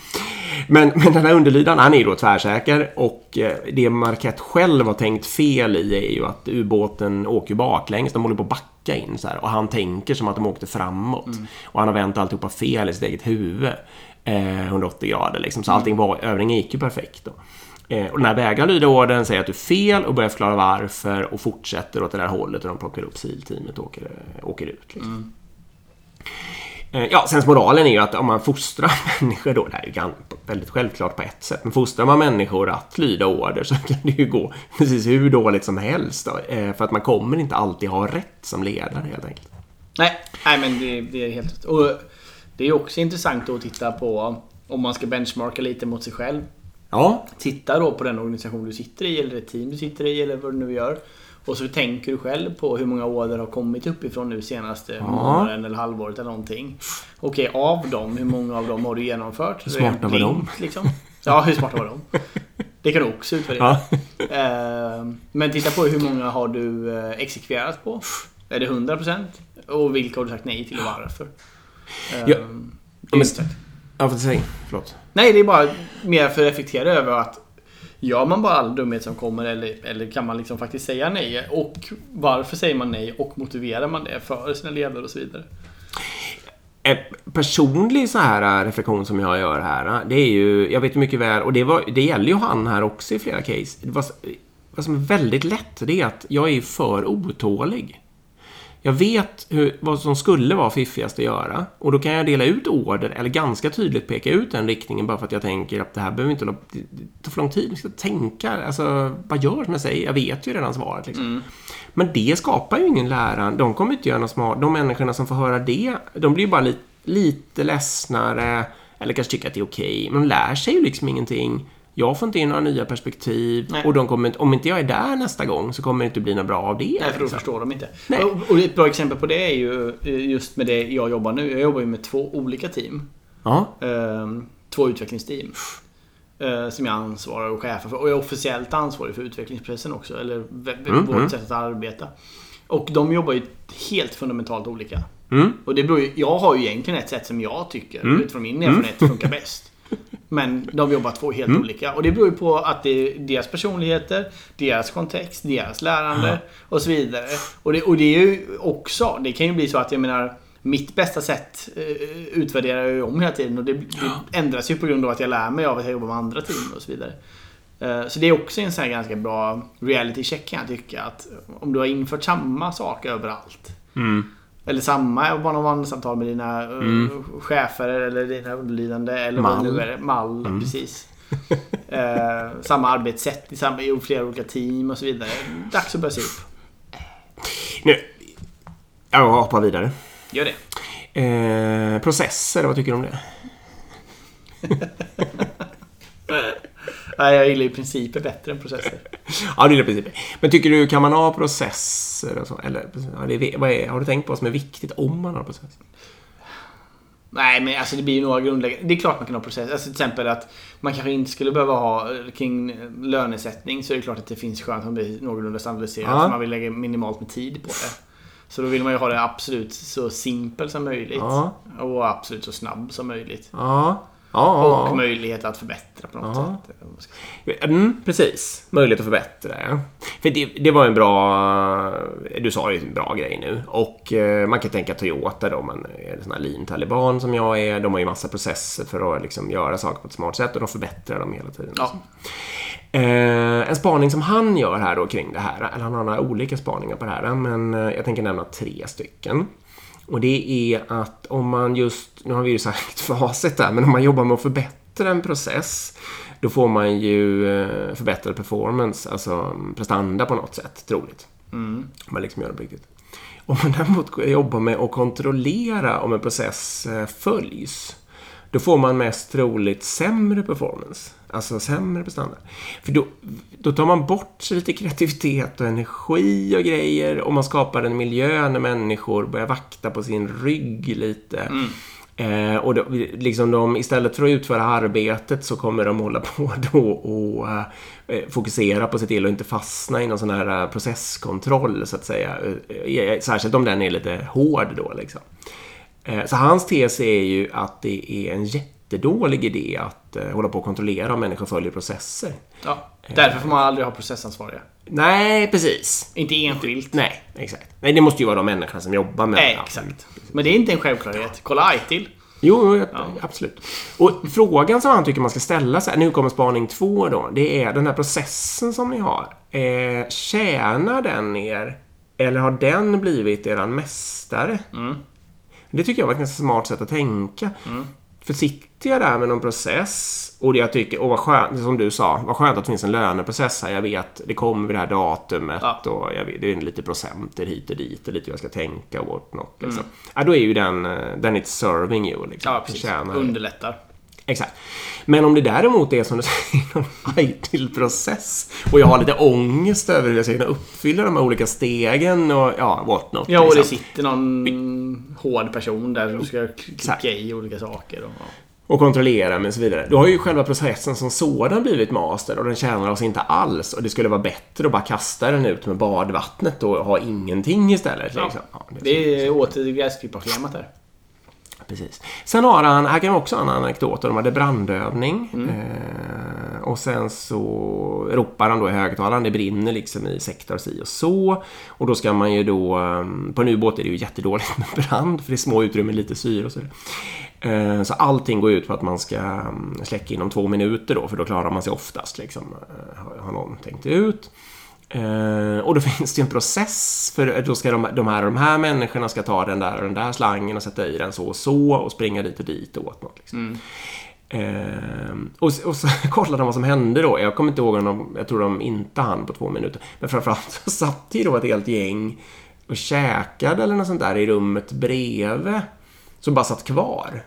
Men, men den här underlydaren, han är ju då tvärsäker. Och eh, det Marquette själv har tänkt fel i är ju att ubåten åker baklänges. De håller på att backa in så här. Och han tänker som att de åkte framåt. Och han har vänt alltihopa fel i sitt eget huvud. Eh, 180 grader liksom. Så allting var, övningen gick ju perfekt då. Eh, och den här vägrar lyda orden, säger att du är fel och börjar förklara varför och fortsätter åt det där hållet och de plockar upp SEAL-teamet och åker, eh, åker ut. Liksom. Eh, Ja, sen moralen är ju att om man fostrar människor då, det här är ju väldigt självklart på ett sätt, men fostrar man människor att lyda order så kan det ju gå precis hur dåligt som helst då, eh, för att man kommer inte alltid ha rätt som ledare helt enkelt. Nej, nej men det, det är helt rätt. Och det är också intressant att titta på om man ska benchmarka lite mot sig själv. Ja, Titta då på den organisation du sitter i eller det team du sitter i eller vad du nu gör. Och så tänker du själv på hur många order har kommit uppifrån nu senaste månaden eller halvåret eller någonting. Okej, av dem, hur många av dem har du genomfört? Hur smarta var de? Liksom? Ja, hur smarta var de? Det kan du också utvärdera. ja. Eh, Men titta på hur många har du eh, exekverat på? Är det 100%? Och vilka har du sagt nej till och varför? Eh, Ja, är men- ja för säg, förlåt. Nej, det är bara mer för att reflektera över att Gör man bara all dumhet som kommer eller, eller kan man liksom faktiskt säga nej? Och varför säger man nej? Och motiverar man det för sina ledare och så vidare? En personlig så här äh, reflektion som jag gör här, äh, det är ju, jag vet mycket väl, och det, var, det gäller ju han här också i flera case. Det var, vad som är väldigt lätt, det är att jag är för otålig. Jag vet hur, vad som skulle vara fiffigast att göra och då kan jag dela ut order eller ganska tydligt peka ut den riktningen bara för att jag tänker att det här behöver inte tar för lång tid. Jag ska tänka, alltså vad gör som jag säger? Jag vet ju redan svaret liksom. Men det skapar ju ingen lära. De kommer inte göra något smart. De människorna som får höra det, de blir ju bara li, lite ledsnare eller kanske tycker att det är okej. Men de lär sig ju liksom ingenting. Jag får inte in några nya perspektiv Nej. och de kommer, inte- om inte jag är där nästa gång så kommer det inte bli något bra av det. Nej, för då liksom. förstår de inte. Nej. Och, ett bra exempel på det är ju eh, just med det jag jobbar nu. Jag jobbar ju med två olika team. Ja, Ehm, två utvecklingsteam. eh, som jag ansvarar och chefer för. Och jag är officiellt ansvarig för utvecklingsprocessen också. Eller Mm, vårt mm. sätt att arbeta. Och de jobbar ju helt fundamentalt olika. Mm. Och det beror ju, jag har ju egentligen ett sätt som jag tycker, Mm. utifrån min erfarenhet, funkar bäst. Men de jobbar två helt Mm. olika. Och det beror ju på att det är deras personligheter, deras kontext, deras lärande och så vidare. Och det, och det är ju också, det kan ju bli så att jag menar mitt bästa sätt eh, utvärderar jag ju om hela tiden och det, det ändras ju på grund av att jag lär mig av att jag jobbar med andra team och så vidare. Eh, Så det är också en sån ganska bra reality check kan jag tycka. Att om du har infört samma sak överallt. Mm. Eller samma one-on-one-samtal med dina eh, chefer eller dina underlydande. Eller vad Mall. det nu är. Mall, precis. eh, samma arbetssätt i, samma, i flera olika team och så vidare. Dags att börja se upp. Nu, jag hoppar vidare. Gör det. Eh, processer, vad tycker du om det? Nej, jag gillar ju principer bättre än processer. Ja, det är det principen. Men tycker du, kan man ha processer och så? Eller, ja, det är, vad är, har du tänkt på vad som är viktigt om man har processer? Nej, men alltså det blir ju några grundläggande... Det är klart man kan ha processer. Alltså till exempel att man kanske inte skulle behöva ha eh, kring lönesättning så är det klart att det finns skönt att bli någorlunda standardiserat. Ja. För man vill lägga minimalt med tid på det. Så då vill man ju ha det absolut så simpel som möjligt. Ja. Och absolut så snabb som möjligt. Ja. Ja, Och möjlighet att förbättra på något Ja. sätt. Mm, precis. Möjlighet att förbättra, ja. För det, det var en bra... Du sa ju en bra grej nu. Och eh, man kan tänka Toyota då, man är en sån här lean taliban som jag är. De har ju massa processer för att liksom göra saker på ett smart sätt och de förbättrar dem hela tiden. Ja. Eh, en spaning som han gör här då kring det här, eller han har några olika spaningar på det här, men eh, jag tänker nämna tre stycken. Och det är att om man just, nu har vi ju sagt facit där, men om man jobbar med att förbättra en process, då får man ju eh, förbättrad performance, alltså prestanda på något sätt, troligt. Om man liksom gör det på riktigt. Om man däremot jobbar med att kontrollera om en process eh, följs, då får man mest troligt sämre performance. Alltså sämre prestanda. För då, då tar man bort lite kreativitet och energi och grejer och man skapar en miljö när människor börjar vakta på sin rygg lite. Eh, och då, liksom de, istället för att utföra arbetet så kommer de hålla på då och eh, fokusera på se till att inte fastna i någon sån här eh, processkontroll så att säga. Eh, eh, särskilt om den är lite hård då liksom. Eh, så hans tes är ju att det är en jättedålig idé att eh, hålla på och kontrollera om människor följer processer. Ja. Därför får man aldrig ha processansvariga. Nej, precis. Inte enskilt. Nej, exakt. Nej, det måste ju vara de människorna som jobbar med Nej, det. exakt. Men det är inte en självklarhet. Kolla ITIL. Jo, jo, absolut. Och frågan som han tycker man ska ställa sig, nu kommer spaning två då, det är den här processen som ni har. Eh, tjänar den er? Eller har den blivit eran mästare? Det tycker jag var ett ganska smart sätt att tänka. För sitter jag där med någon process och det jag tycker, och vad skönt, som du sa, vad skönt att det finns en löneprocess här. Jag vet, det kommer vid det här datumet Ja. och jag vet, det är lite procenter hit och dit och lite hur jag ska tänka och whatnot. Liksom. Ja, då är ju den, eh, den it's serving you. Liksom. Ja, precis. Underlättar. Exakt. Men om det däremot är som du säger, någon ITIL-process och jag har lite ångest över hur jag ska kunna uppfylla de här olika stegen och ja, whatnot. Ja, och det liksom. sitter någon hård person där som ska klicka i olika saker. Och, ja. Och kontrollera och så vidare. Då har ju själva processen som sådan blivit master och den tjänar oss inte alls. Och det skulle vara bättre att bara kasta den ut med badvattnet och ha ingenting istället. Liksom. Ja, det- Det är åter gräsklipparschemat där. Precis. Sen har han, här kan vi också ha en anekdot. De hade brandövning. Mm. Eh, och sen så ropar han då i högtalaren. Det brinner liksom i sektor si och så. Och då ska man ju då... eh, På en ubåt är det ju jättedåligt med brand. För det är små utrymmen, lite syre och så Så allting går ut på att man ska mm, släcka inom två minuter då. För då klarar man sig oftast liksom. eh, har- någon tänkt ut. Eh, och då finns det ju en process för då ska de, de här och de här människorna ska ta den där och den där slangen och sätta i den så och så och springa dit och dit och åt något. Liksom. Eh, och, och så kollade de vad som hände då. Jag kommer inte ihåg om de, jag tror de inte hann på två minuter. Men framförallt så satt ju då ett helt gäng och käkade eller något sånt där i rummet bredvid. Som bara satt kvar.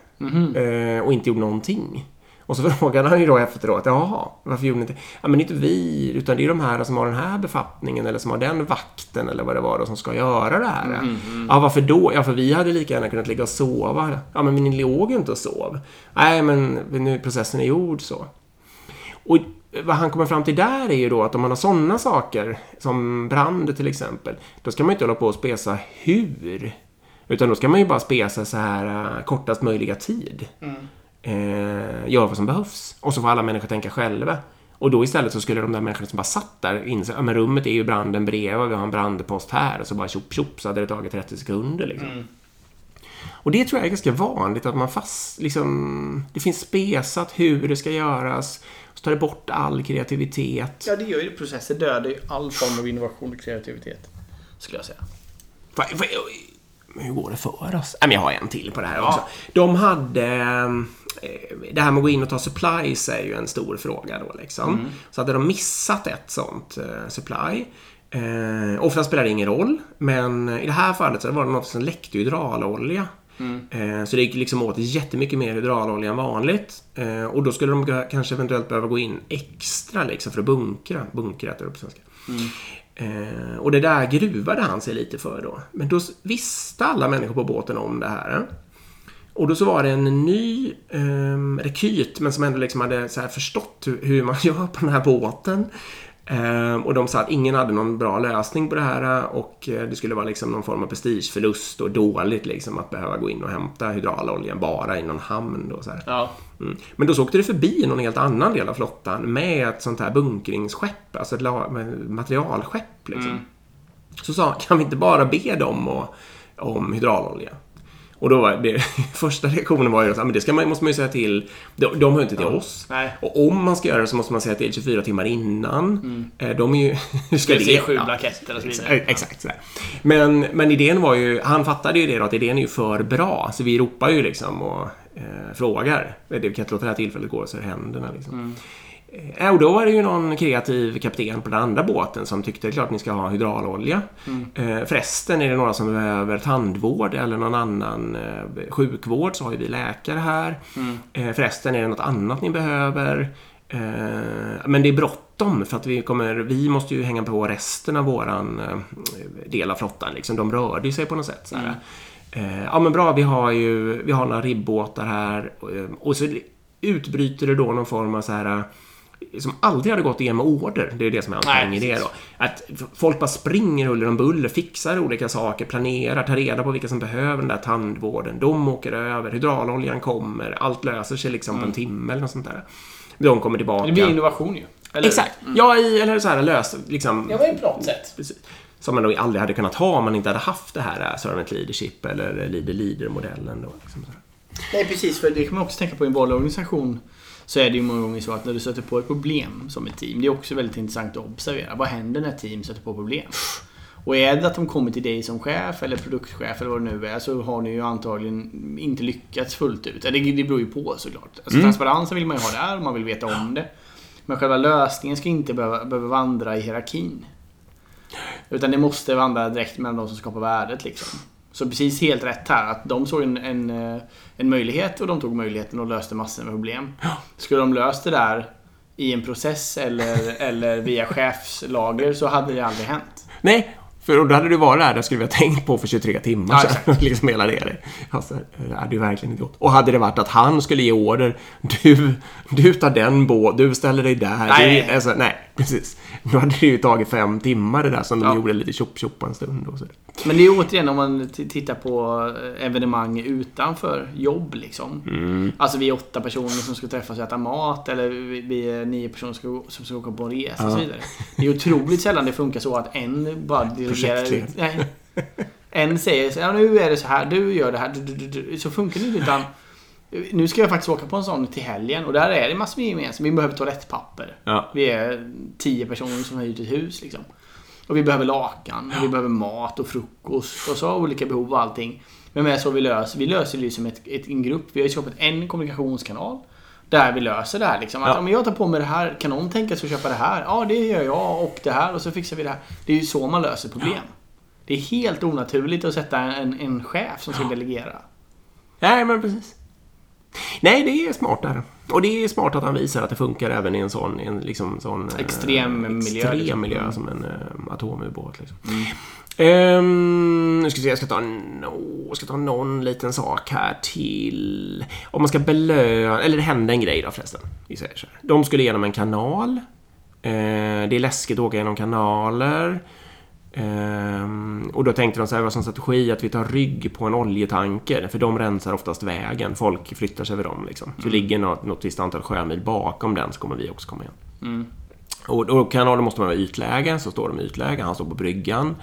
Eh, och inte gjorde någonting. Och så frågade han ju då efteråt, jaha, varför gjorde ni inte? Ja, men det är inte vi, utan det är de här som har den här befattningen eller som har den vakten eller vad det var då som ska göra det här. Ja, varför då? Ja, för vi hade lika gärna kunnat ligga och sova. Ja, men ni låg ju inte och sov. Nej, men nu processen är gjord så. Och vad han kommer fram till där är ju då att om man har sådana saker, som brand till exempel, då ska man ju inte hålla på och spesa hur. Utan då ska man ju bara spesa så här uh, kortast möjliga tid. Eh, göra vad som behövs. Och så får alla människor tänka själva. Och då istället så skulle de där människorna som bara satt där inse att rummet är ju branden bredvid och vi har en brandpost här. Och så bara tjopp tjopp så hade det tagit 30 sekunder liksom. Och det tror jag är ganska vanligt att man fast, liksom, det finns spesat hur det ska göras. Så tar det bort all kreativitet. Ja, det gör ju processer dödar ju all form av innovation och kreativitet. Skulle jag säga. Men hur går det för oss? Nej, men jag har en till på det här också. De hade... eh, Det här med att gå in och ta supplies är ju en stor fråga då liksom. Så hade de missat ett sånt eh, supply. Eh, ofta spelar det ingen roll, men i det här fallet så var det något som läckte hydraulolja. Eh, så det gick liksom åt jättemycket mer hydraulolja än vanligt. Eh, och då skulle de kanske eventuellt behöva gå in extra liksom för att bunkra. Bunkra heter det på svenska. Eh, och det där gruvade han sig lite för då. Men då visste alla människor på båten om det här. Och då så var det en ny eh, rekyt, men som ändå liksom hade så här förstått hur, hur man gör på den här båten. Eh, och de sa att ingen hade någon bra lösning på det här och eh, det skulle vara liksom någon form av prestigeförlust och dåligt liksom att behöva gå in och hämta hydrauloljan bara i någon hamn då så. Ja. Mm. Men då så åkte det förbi någon helt annan del av flottan med ett sånt här bunkringsskepp, alltså ett materialskepp. Liksom. Så sa kan vi inte bara be dem och, om hydraulolja? Och då var det, första reaktionen var ju att men det ska man, måste man ju säga till, de, de hör inte till oss. Nej. Och om man ska göra det så måste man säga till 24 timmar innan. Eh, De är ju... Hur ska se sju Ja. blanketter och så vidare. Exakt sådär. Men, men idén var ju, han fattade ju det då att idén är ju för bra. Så vi ropar ju liksom och eh, frågar. Det vi kan inte låta det här tillfället gå så det händerna liksom. Eh, och då var det ju någon kreativ kapten på den andra båten som tyckte det är klart ni ska ha hydraulolja. Mm. Eh, förresten är det några som behöver tandvård eller någon annan eh, sjukvård så har ju vi läkare här. Mm. Eh, förresten är det något annat ni behöver. Eh, men det är bråttom för att vi kommer, vi måste ju hänga på resten av våran eh, del av flottan. Liksom. De rörde ju sig på något sätt. Mm. Ja men bra, vi har ju vi har några ribbåtar här. Och så utbryter det då någon form av så här som aldrig hade gått igenom order. Det är det som är hans poäng då. Att folk bara springer huller om buller, fixar olika saker, planerar, tar reda på vilka som behöver den där tandvården. De åker över, hydrauloljan kommer, allt löser sig liksom mm. på en mm. timme eller något sånt där. De kommer tillbaka. Det blir innovation ju. Eller? Exakt. Mm. Ja, i, eller så här löst liksom. Ja, men på något sätt. Precis. Som man nog aldrig hade kunnat ha om man inte hade haft det här servant leadership eller leader leader-modellen. Liksom Nej, precis. För det kan man också tänka på i en vanlig organisation så är det ju många gånger så att när du stöter på ett problem som ett team, det är också väldigt intressant att observera. Vad händer när team stöter på problem? Och är det att de kommer till dig som chef eller produktchef eller vad det nu är så har ni ju antagligen inte lyckats fullt ut. Det, det beror ju på såklart. Alltså, mm. Transparensen vill man ju ha där och man vill veta om det. Men själva lösningen ska inte behöva, behöva vandra i hierarkin. Utan det måste vandra direkt mellan de som skapar värdet liksom. Så precis helt rätt här. Att de såg en, en, eh, en möjlighet och de tog möjligheten och löste massor med problem. Skulle de löst det där i en process eller, eller via chefslager så hade det aldrig hänt. Nej, för då hade du varit där, det skulle vi ha tänkt på för 23 timmar ja, sedan. liksom hela det. Alltså, det hade ju verkligen gått. Och hade det varit att han skulle ge order, du, du tar den båt, du ställer dig där. Nej. Du, alltså, nej, precis. Då hade det ju tagit fem timmar det där som de gjorde lite tjopp tjopp en stund. Och så. Men det är återigen om man tittar på eh, evenemang utanför jobb liksom. Mm. Alltså vi är åtta personer som ska träffas och äta mat eller vi är nio personer som ska, som ska åka på en resa ja. och så vidare. Det är otroligt sällan det funkar så att en bara dirigerar. Nej. En säger så ja, nu är det så här, du gör det här. Så funkar det inte. Utan nu ska jag faktiskt åka på en sån till helgen och där är det massor med gemensamt. Vi behöver toalettpapper. Ja. Vi är tio personer som har hyrt ett hus liksom. Och vi behöver lakan, och vi behöver mat och frukost och så olika behov och allting. Men med så vi löser, vi löser det som ett, ett, en grupp. Vi har ju skapat en kommunikationskanal. Där vi löser det här liksom. Att ja. om jag tar på mig det här, kan någon tänka sig att köpa det här? Ja, det gör jag och det här och så fixar vi det här. Det är ju så man löser problem. Ja. Det är helt onaturligt att sätta en, en chef som ska delegera. Nej, men precis. Nej, det är smart där. Och det är smart att han visar att det funkar även i en sån, en, liksom, sån extrem eh, miljö, extrem liksom. miljö mm. som en eh, atomubåt. Liksom. Mm. Um, nu ska vi se, jag ska ta, no, ska ta någon liten sak här till. Om man ska belöna, eller det hände en grej då förresten. Vi säger så här. De skulle igenom en kanal. Uh, det är läskigt att åka genom kanaler. Ehm, och då tänkte de så här, vad som strategi att vi tar rygg på en oljetanker, för de rensar oftast vägen. Folk flyttar sig över dem liksom. Så mm. ligger något, något visst antal sjömil bakom den så kommer vi också komma igen. Mm. Och då kanalen måste man vara ytläge, så står de i ytläge, han står på bryggan.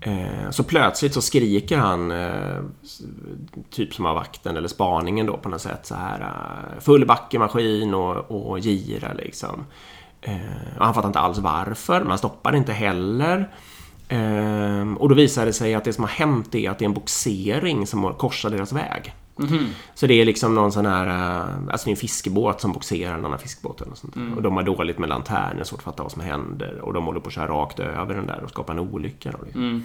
Ehm, så plötsligt så skriker han, eh, typ som av vakten eller spaningen då på något sätt så här eh, full backemaskin och, och gira liksom. Ehm, och han fattar inte alls varför, man stoppar inte heller. Ehm, och då visar det sig att det som har hänt är att det är en boxering som har korsat deras väg. Mm. Så det är liksom någon sån här, eh, alltså det är en fiskebåt som boxerar en annan fiskebåt eller sånt. Mm. Och de har dåligt med lanterner, svårt att fatta vad som händer. Och de håller på att köra rakt över den där och skapa en olycka. Då, liksom.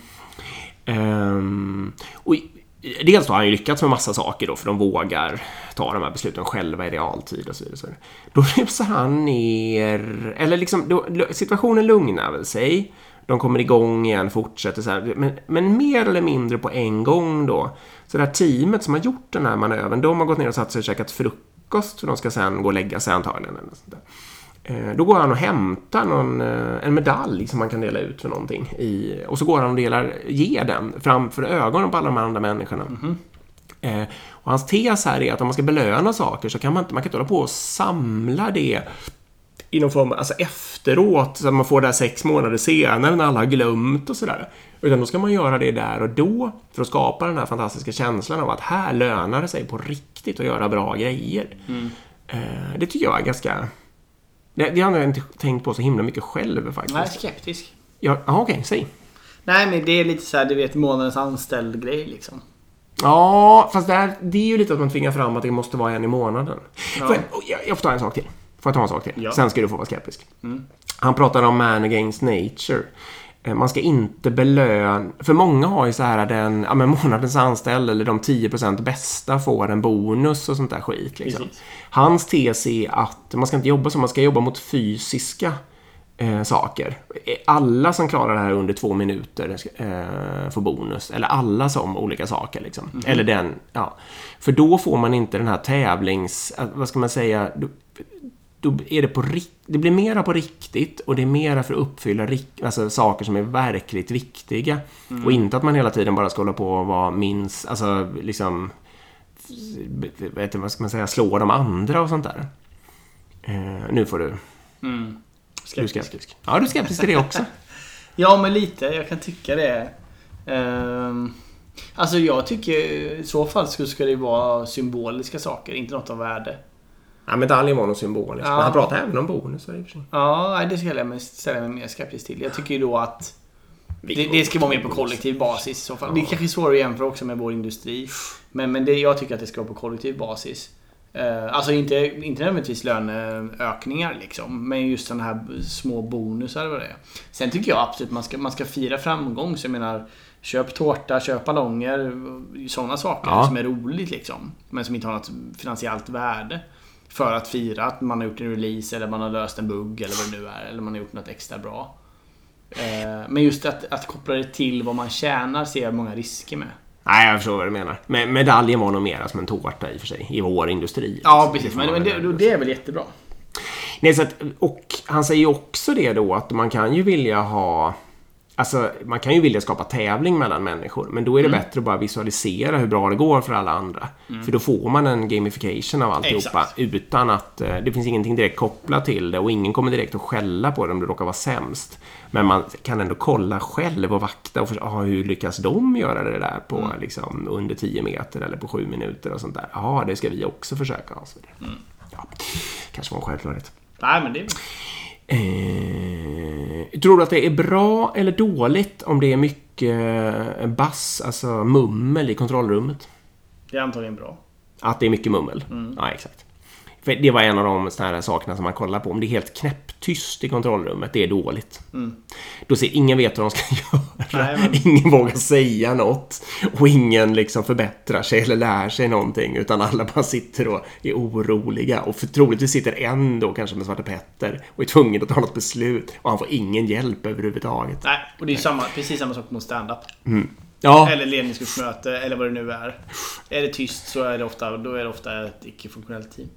mm. um, och dels då har han ju lyckats med massa saker då, för de vågar ta de här besluten själva i realtid och så vidare. Då rusar han ner, eller liksom, då, situationen lugnar väl sig. De kommer igång igen, fortsätter så här. Men, men mer eller mindre på en gång då. Så det här teamet som har gjort den här manövern, de har gått ner och satt sig och käkat frukost. För de ska sen gå och lägga sig antagligen. Eller sånt där. Eh, då går han och hämtar någon, eh, en medalj som man kan dela ut för någonting. I, och så går han och delar, ger den framför ögonen på alla de andra människorna. Mm -hmm. Eh, och hans tes här är att om man ska belöna saker så kan man inte, man kan inte hålla på och samla det i någon form, alltså efteråt, så att man får det här sex månader senare när alla har glömt och sådär. Utan då ska man göra det där och då för att skapa den här fantastiska känslan av att här lönar det sig på riktigt att göra bra grejer. Mm. Eh, det tycker jag är ganska... Det, det har jag inte tänkt på så himla mycket själv faktiskt. Nej, skeptisk. Ja, okej, okay, säg. Nej, men det är lite så här, du vet, månadens anställd-grej liksom. Ja, fast det, här, det är ju lite att man tvingar fram att det måste vara en i månaden. Ja. Får jag, jag får ta en sak till. Får jag ta en sak till? Ja. Sen ska du få vara skeptisk. Han pratar om man against nature. Eh, Man ska inte belöna... För många har ju så här den ja, men månadens anställd eller de 10% bästa får en bonus och sånt där skit. Liksom. Hans tes är att man ska inte jobba så, man ska jobba mot fysiska eh, saker. Alla som klarar det här under två minuter eh, får bonus. Eller alla som olika saker. Liksom. Eller den, ja. För då får man inte den här tävlings... eh, Vad ska man säga? Då, är det på rikt, Det blir mera på riktigt och det är mera för att uppfylla alltså, saker som är verkligt viktiga. Och inte att man hela tiden bara ska hålla på och vara minst... Alltså liksom... Vet du, vad ska man säga? Slå de andra och sånt där. Eh, nu får du... Mm. Du är skeptisk. Ja, du är skeptisk till det också. Ja, men lite. Jag kan tycka det. Ehm, alltså jag tycker i så fall så ska det vara symboliska saker, inte något av värde. Ja, medaljen var nog symbolisk. Ja. Men han pratar även om bonusar i och för sig. Ja, det ställer jag jag mig mer skeptisk till. Jag tycker ju då att det, det ska vara mer på kollektiv basis i så fall. Det är kanske svårare att jämföra också med vår industri. Men, men det, jag tycker att det ska vara på kollektiv basis. Eh, alltså inte, inte nödvändigtvis löneökningar liksom. Men just sådana här små bonusar eller vad det är. Sen tycker jag absolut man ska, man ska fira framgång. Så jag menar, köp tårta, köp ballonger. Sådana saker Ja. som är roligt liksom. Men som inte har något finansiellt värde. För att fira att man har gjort en release eller man har löst en bugg eller vad det nu är. Eller man har gjort något extra bra. Eh, Men just att, att koppla det till vad man tjänar ser jag många risker med. Nej, jag förstår vad du menar. Men medaljen var nog mera som en tårta i och för sig. I vår industri. Ja, Alltså, precis. Men, men det, det är väl jättebra. Nej, så att, och han säger ju också det då att man kan ju vilja ha Alltså, man kan ju vilja skapa tävling mellan människor, men då är det Mm. bättre att bara visualisera hur bra det går för alla andra. För då får man en gamification av alltihopa Exakt. utan att eh, det finns ingenting direkt kopplat till det och ingen kommer direkt att skälla på det om det råkar vara sämst. Men man kan ändå kolla själv och vakta och förstå, ah, hur lyckas de göra det där på Mm. liksom, under 10 meter eller på 7 minuter och sånt där. Ja, det ska vi också försöka. Och så. Mm. Ja, kanske var en självklarhet. Nej, men det... Eh, tror du att det är bra eller dåligt om det är mycket eh, bass, alltså mummel i kontrollrummet? Det är antagligen bra. Att det är mycket mummel? Ja, exakt. För det var en av de såna här sakerna som man kollar på. Om det är helt knäpptyst i kontrollrummet, det är dåligt. Då ser ingen vet vad de ska göra. Nej, men- Ingen vågar säga något. Och ingen liksom förbättrar sig eller lär sig någonting. Utan alla bara sitter och är oroliga. Och för troligtvis sitter en då kanske med Svarte Petter och är tvungen att ta något beslut. Och han får ingen hjälp överhuvudtaget. Nej, och det är samma, precis samma sak mot stand-up. Ja, Eller ledningsgruppsmöte, eller vad det nu är. Är det tyst så är det ofta, då är det ofta ett icke-funktionellt team.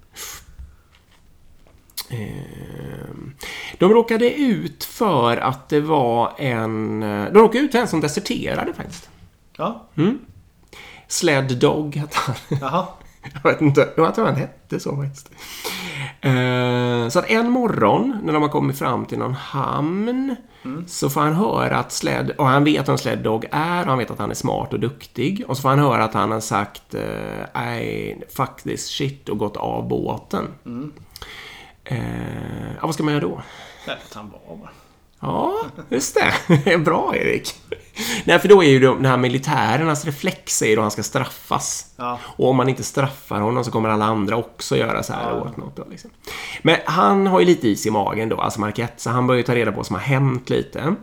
Ehm, De råkade ut för att det var en... eh, De råkade ut för en som deserterade faktiskt. Ja, Sled Dog hette han. jaha. Jag vet inte. Jag tror han hette så faktiskt. Eh, Så att en morgon när de har kommit fram till någon hamn så får han höra att Sled... Och han vet vem Sled Dog är och han vet att han är smart och duktig. Och så får han höra att han har sagt eh, I fuck this shit och gått av båten. Eh, ja, vad ska man göra då? Att han var bara. Ja, just det. Bra, Erik. Nej, för då är ju de den här militärernas reflex är ju då han ska straffas. Ja. Och om man inte straffar honom så kommer alla andra också göra så här åt något. Då, liksom. Men han har ju lite is i magen då, alltså Marquette, så han börjar ju ta reda på vad som har hänt lite.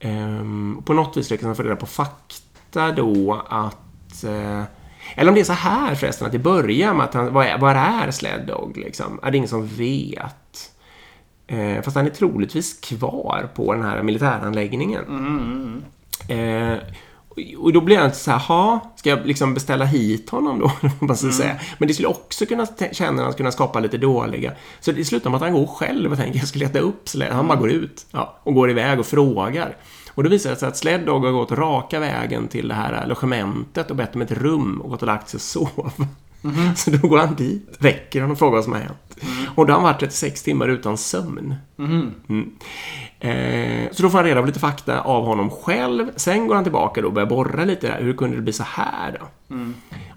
Ehm, på något vis lyckas han få reda på fakta då att... Eh, eller om det är så här förresten, att det börjar med att han... Vad är, vad är Sled Dog liksom? Är det ingen som vet? Eh, fast han är troligtvis kvar på den här militäranläggningen. Eh, och- då blir jag inte så här, "Ha, ska jag liksom beställa hit honom då? man ska säga. Men det skulle också kunna känna att kunna skapa lite dåliga. Så det slutar med att han går själv och tänker, jag ska leta upp Sled. Han bara går ut ja, och går iväg och frågar. Och då visar det sig att Sled Dog har gått raka vägen till det här logementet och bett om ett rum och gått och lagt sig och sov. Så då går han dit, väcker honom och frågar vad som har hänt. Och då har han varit 36 timmar utan sömn. Mm. Eh, så då får han reda på lite fakta av honom själv. Sen går han tillbaka då och börjar borra lite där. Hur kunde det bli så här då?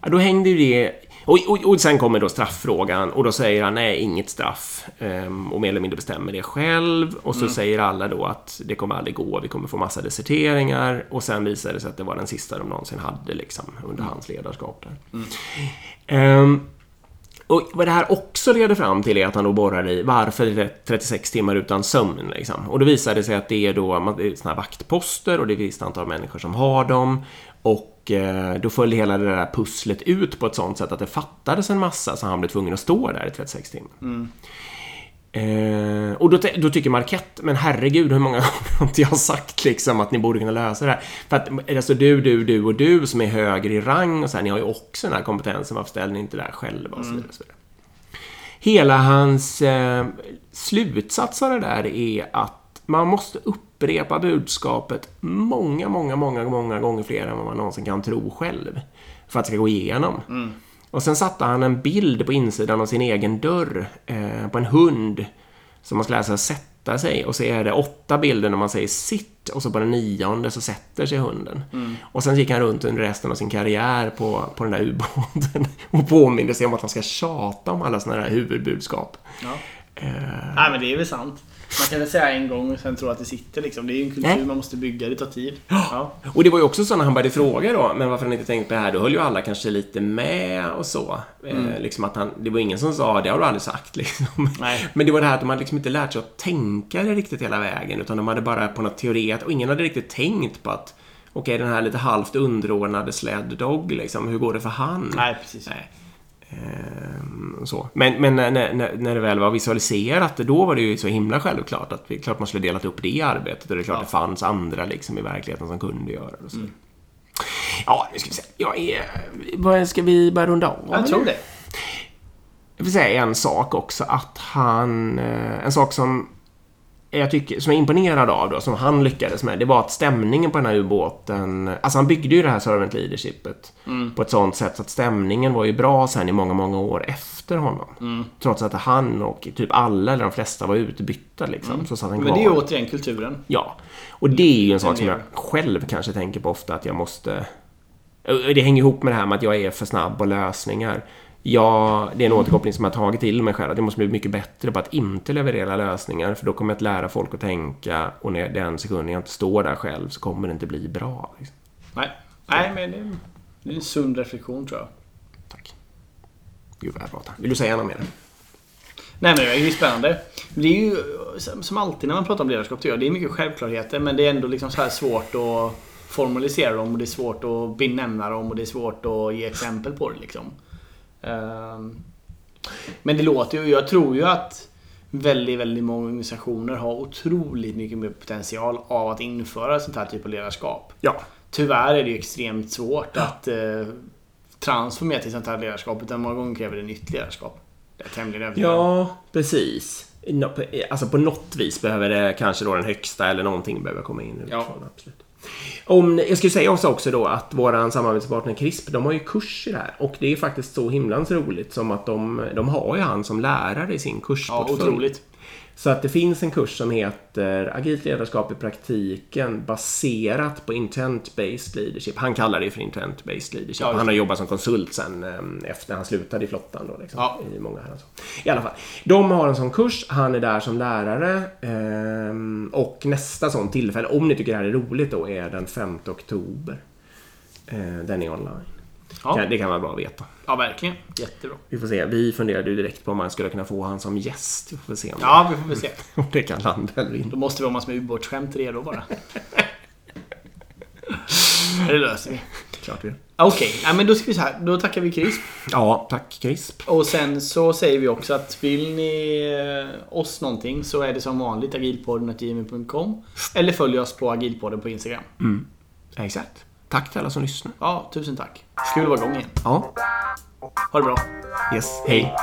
Ja, då hängde ju det... Och, och, och sen kommer då strafffrågan och då säger han nej, inget straff. Ehm, och mer eller mindre bestämmer det själv. Och så säger alla då att det kommer aldrig gå, vi kommer få massa deserteringar. Och sen visar det sig att det var den sista de någonsin hade liksom under hans ledarskap där. Ehm, Och vad det här också leder fram till är att han då borrar i varför är det 36 timmar utan sömn. Liksom. Och då visar det sig att det är då är såna här vaktposter och det är ett visst antal människor som har dem. Och eh, då föll hela det där pusslet ut på ett sånt sätt att det fattades en massa så han blev tvungen att stå där i 36 timmar. Eh, och då, då tycker Marquette, men herregud hur många gånger har inte jag sagt liksom att ni borde kunna lösa det här? För att eh, alltså du, du, du och du som är högre i rang och så här, ni har ju också den här kompetensen, varför ställer ni inte det här själva? Och så vidare, och så vidare. Hela hans eh, slutsats av det där är att man måste upp upprepa budskapet många, många, många, många gånger fler än vad man någonsin kan tro själv. För att det ska gå igenom. Och sen satte han en bild på insidan av sin egen dörr eh, på en hund som man ska att sätta sig. Och så är det åtta bilder när man säger sitt och så på den nionde så sätter sig hunden. Och sen gick han runt under resten av sin karriär på, på den där ubåten och påminde sig om att han ska tjata om alla sådana här huvudbudskap. Ja. Eh, Nej men det är väl sant. Man kan väl säga en gång och sen tro att det sitter liksom. Det är ju en kultur Nej. man måste bygga, det tar tid. Ja. Och det var ju också så när han började fråga då, men varför han inte tänkt på det här, då höll ju alla kanske lite med och så. Eh, liksom att han, det var ingen som sa, det har du aldrig sagt liksom. Nej. Men det var det här att de hade liksom inte lärt sig att tänka det riktigt hela vägen, utan de hade bara på något teoret, och ingen hade riktigt tänkt på att Okej, den här lite halvt underordnade sled dog, liksom, hur går det för han? Nej precis. Nej. Ehm, så. Men, men när, när, när det väl var visualiserat, då var det ju så himla självklart att det klart man skulle delat upp det arbetet och det är klart Ja. det fanns andra liksom i verkligheten som kunde göra det. Så. Ja, nu ska vi se. Jag är... Ska vi börja runda av? Jag tror det. Jag vill säga en sak också, att han... eh, En sak som jag tycker, som jag är imponerad av då, som han lyckades med, det var att stämningen på den här ubåten... Alltså han byggde ju det här servant leadershipet på ett sånt sätt så att stämningen var ju bra sen i många, många år efter honom. Trots att han och typ alla, eller de flesta, var utbytta liksom. Så satt han Men kvar. det är ju återigen kulturen. Ja. Och det är ju en sak som jag själv kanske tänker på ofta att jag måste... Det hänger ihop med det här med att jag är för snabb på lösningar. Jag, det är en återkoppling som jag har tagit till mig själv. Att jag måste bli mycket bättre på att inte leverera lösningar. För då kommer jag att lära folk att tänka. Och när den sekunden jag inte står där själv så kommer det inte bli bra. Liksom. Nej. Nej men det är, det är en sund reflektion tror jag. Tack. Gud vad jag pratar. Vill du säga något mer? Nej men det är ju spännande. Det är ju som som alltid när man pratar om ledarskap tycker jag. Det är mycket självklarheter men det är ändå liksom så här svårt att formalisera dem och det är svårt att benämna dem och det är svårt att ge exempel på det liksom. Ehm, Men det låter ju, jag tror ju att väldigt, väldigt många organisationer har otroligt mycket mer potential av att införa sånt här typ av ledarskap. Ja. Tyvärr är det ju extremt svårt att eh, transformera till sånt här ledarskap utan många gånger kräver det nytt ledarskap. Det är tämligen övertygad. Ja, precis. Alltså på något vis behöver det kanske då den högsta eller någonting behöver komma in Ja. Absolut. Om, jag skulle säga också, också då att våran samarbetspartner CRISP, de har ju kurs i det här. Och det är faktiskt så himlans roligt som att de, de har ju han som lärare i sin Ja, kursportfölj. otroligt. Så att det finns en kurs som heter Agilt ledarskap i praktiken baserat på intent-based leadership. Han kallar det för intent-based leadership. Ja, han har jobbat som konsult sen eh, efter han slutade i flottan. Då, liksom, Ja. i, många här, alltså. I alla fall. De har en sån kurs. Han är där som lärare. ehm, och nästa sån tillfälle, om ni tycker det här är roligt då, är den 5 oktober. Eh, den är online. Ja. Det kan vara bra att veta. Ja, verkligen. Jättebra. Vi får se. Vi funderade ju direkt på om man skulle kunna få han som gäst. Vi får se om, Ja, vi får väl se. om det kan landa eller inte. Då måste vi ha massor med ubåtsskämt redo bara. det löser vi. Klart vi Okej, ja, men då ska vi så här. Då tackar vi Chris. Ja, tack CRISP. Och sen så säger vi också att vill ni eh, oss någonting så är det som vanligt agilpodden.gmail.com Eller följ oss på agilpodden på Instagram. Exakt. Tack till alla som lyssnar. Ja, tusen tack. Kul att vara igång igen. Ja, Ha det bra. yes. Hej.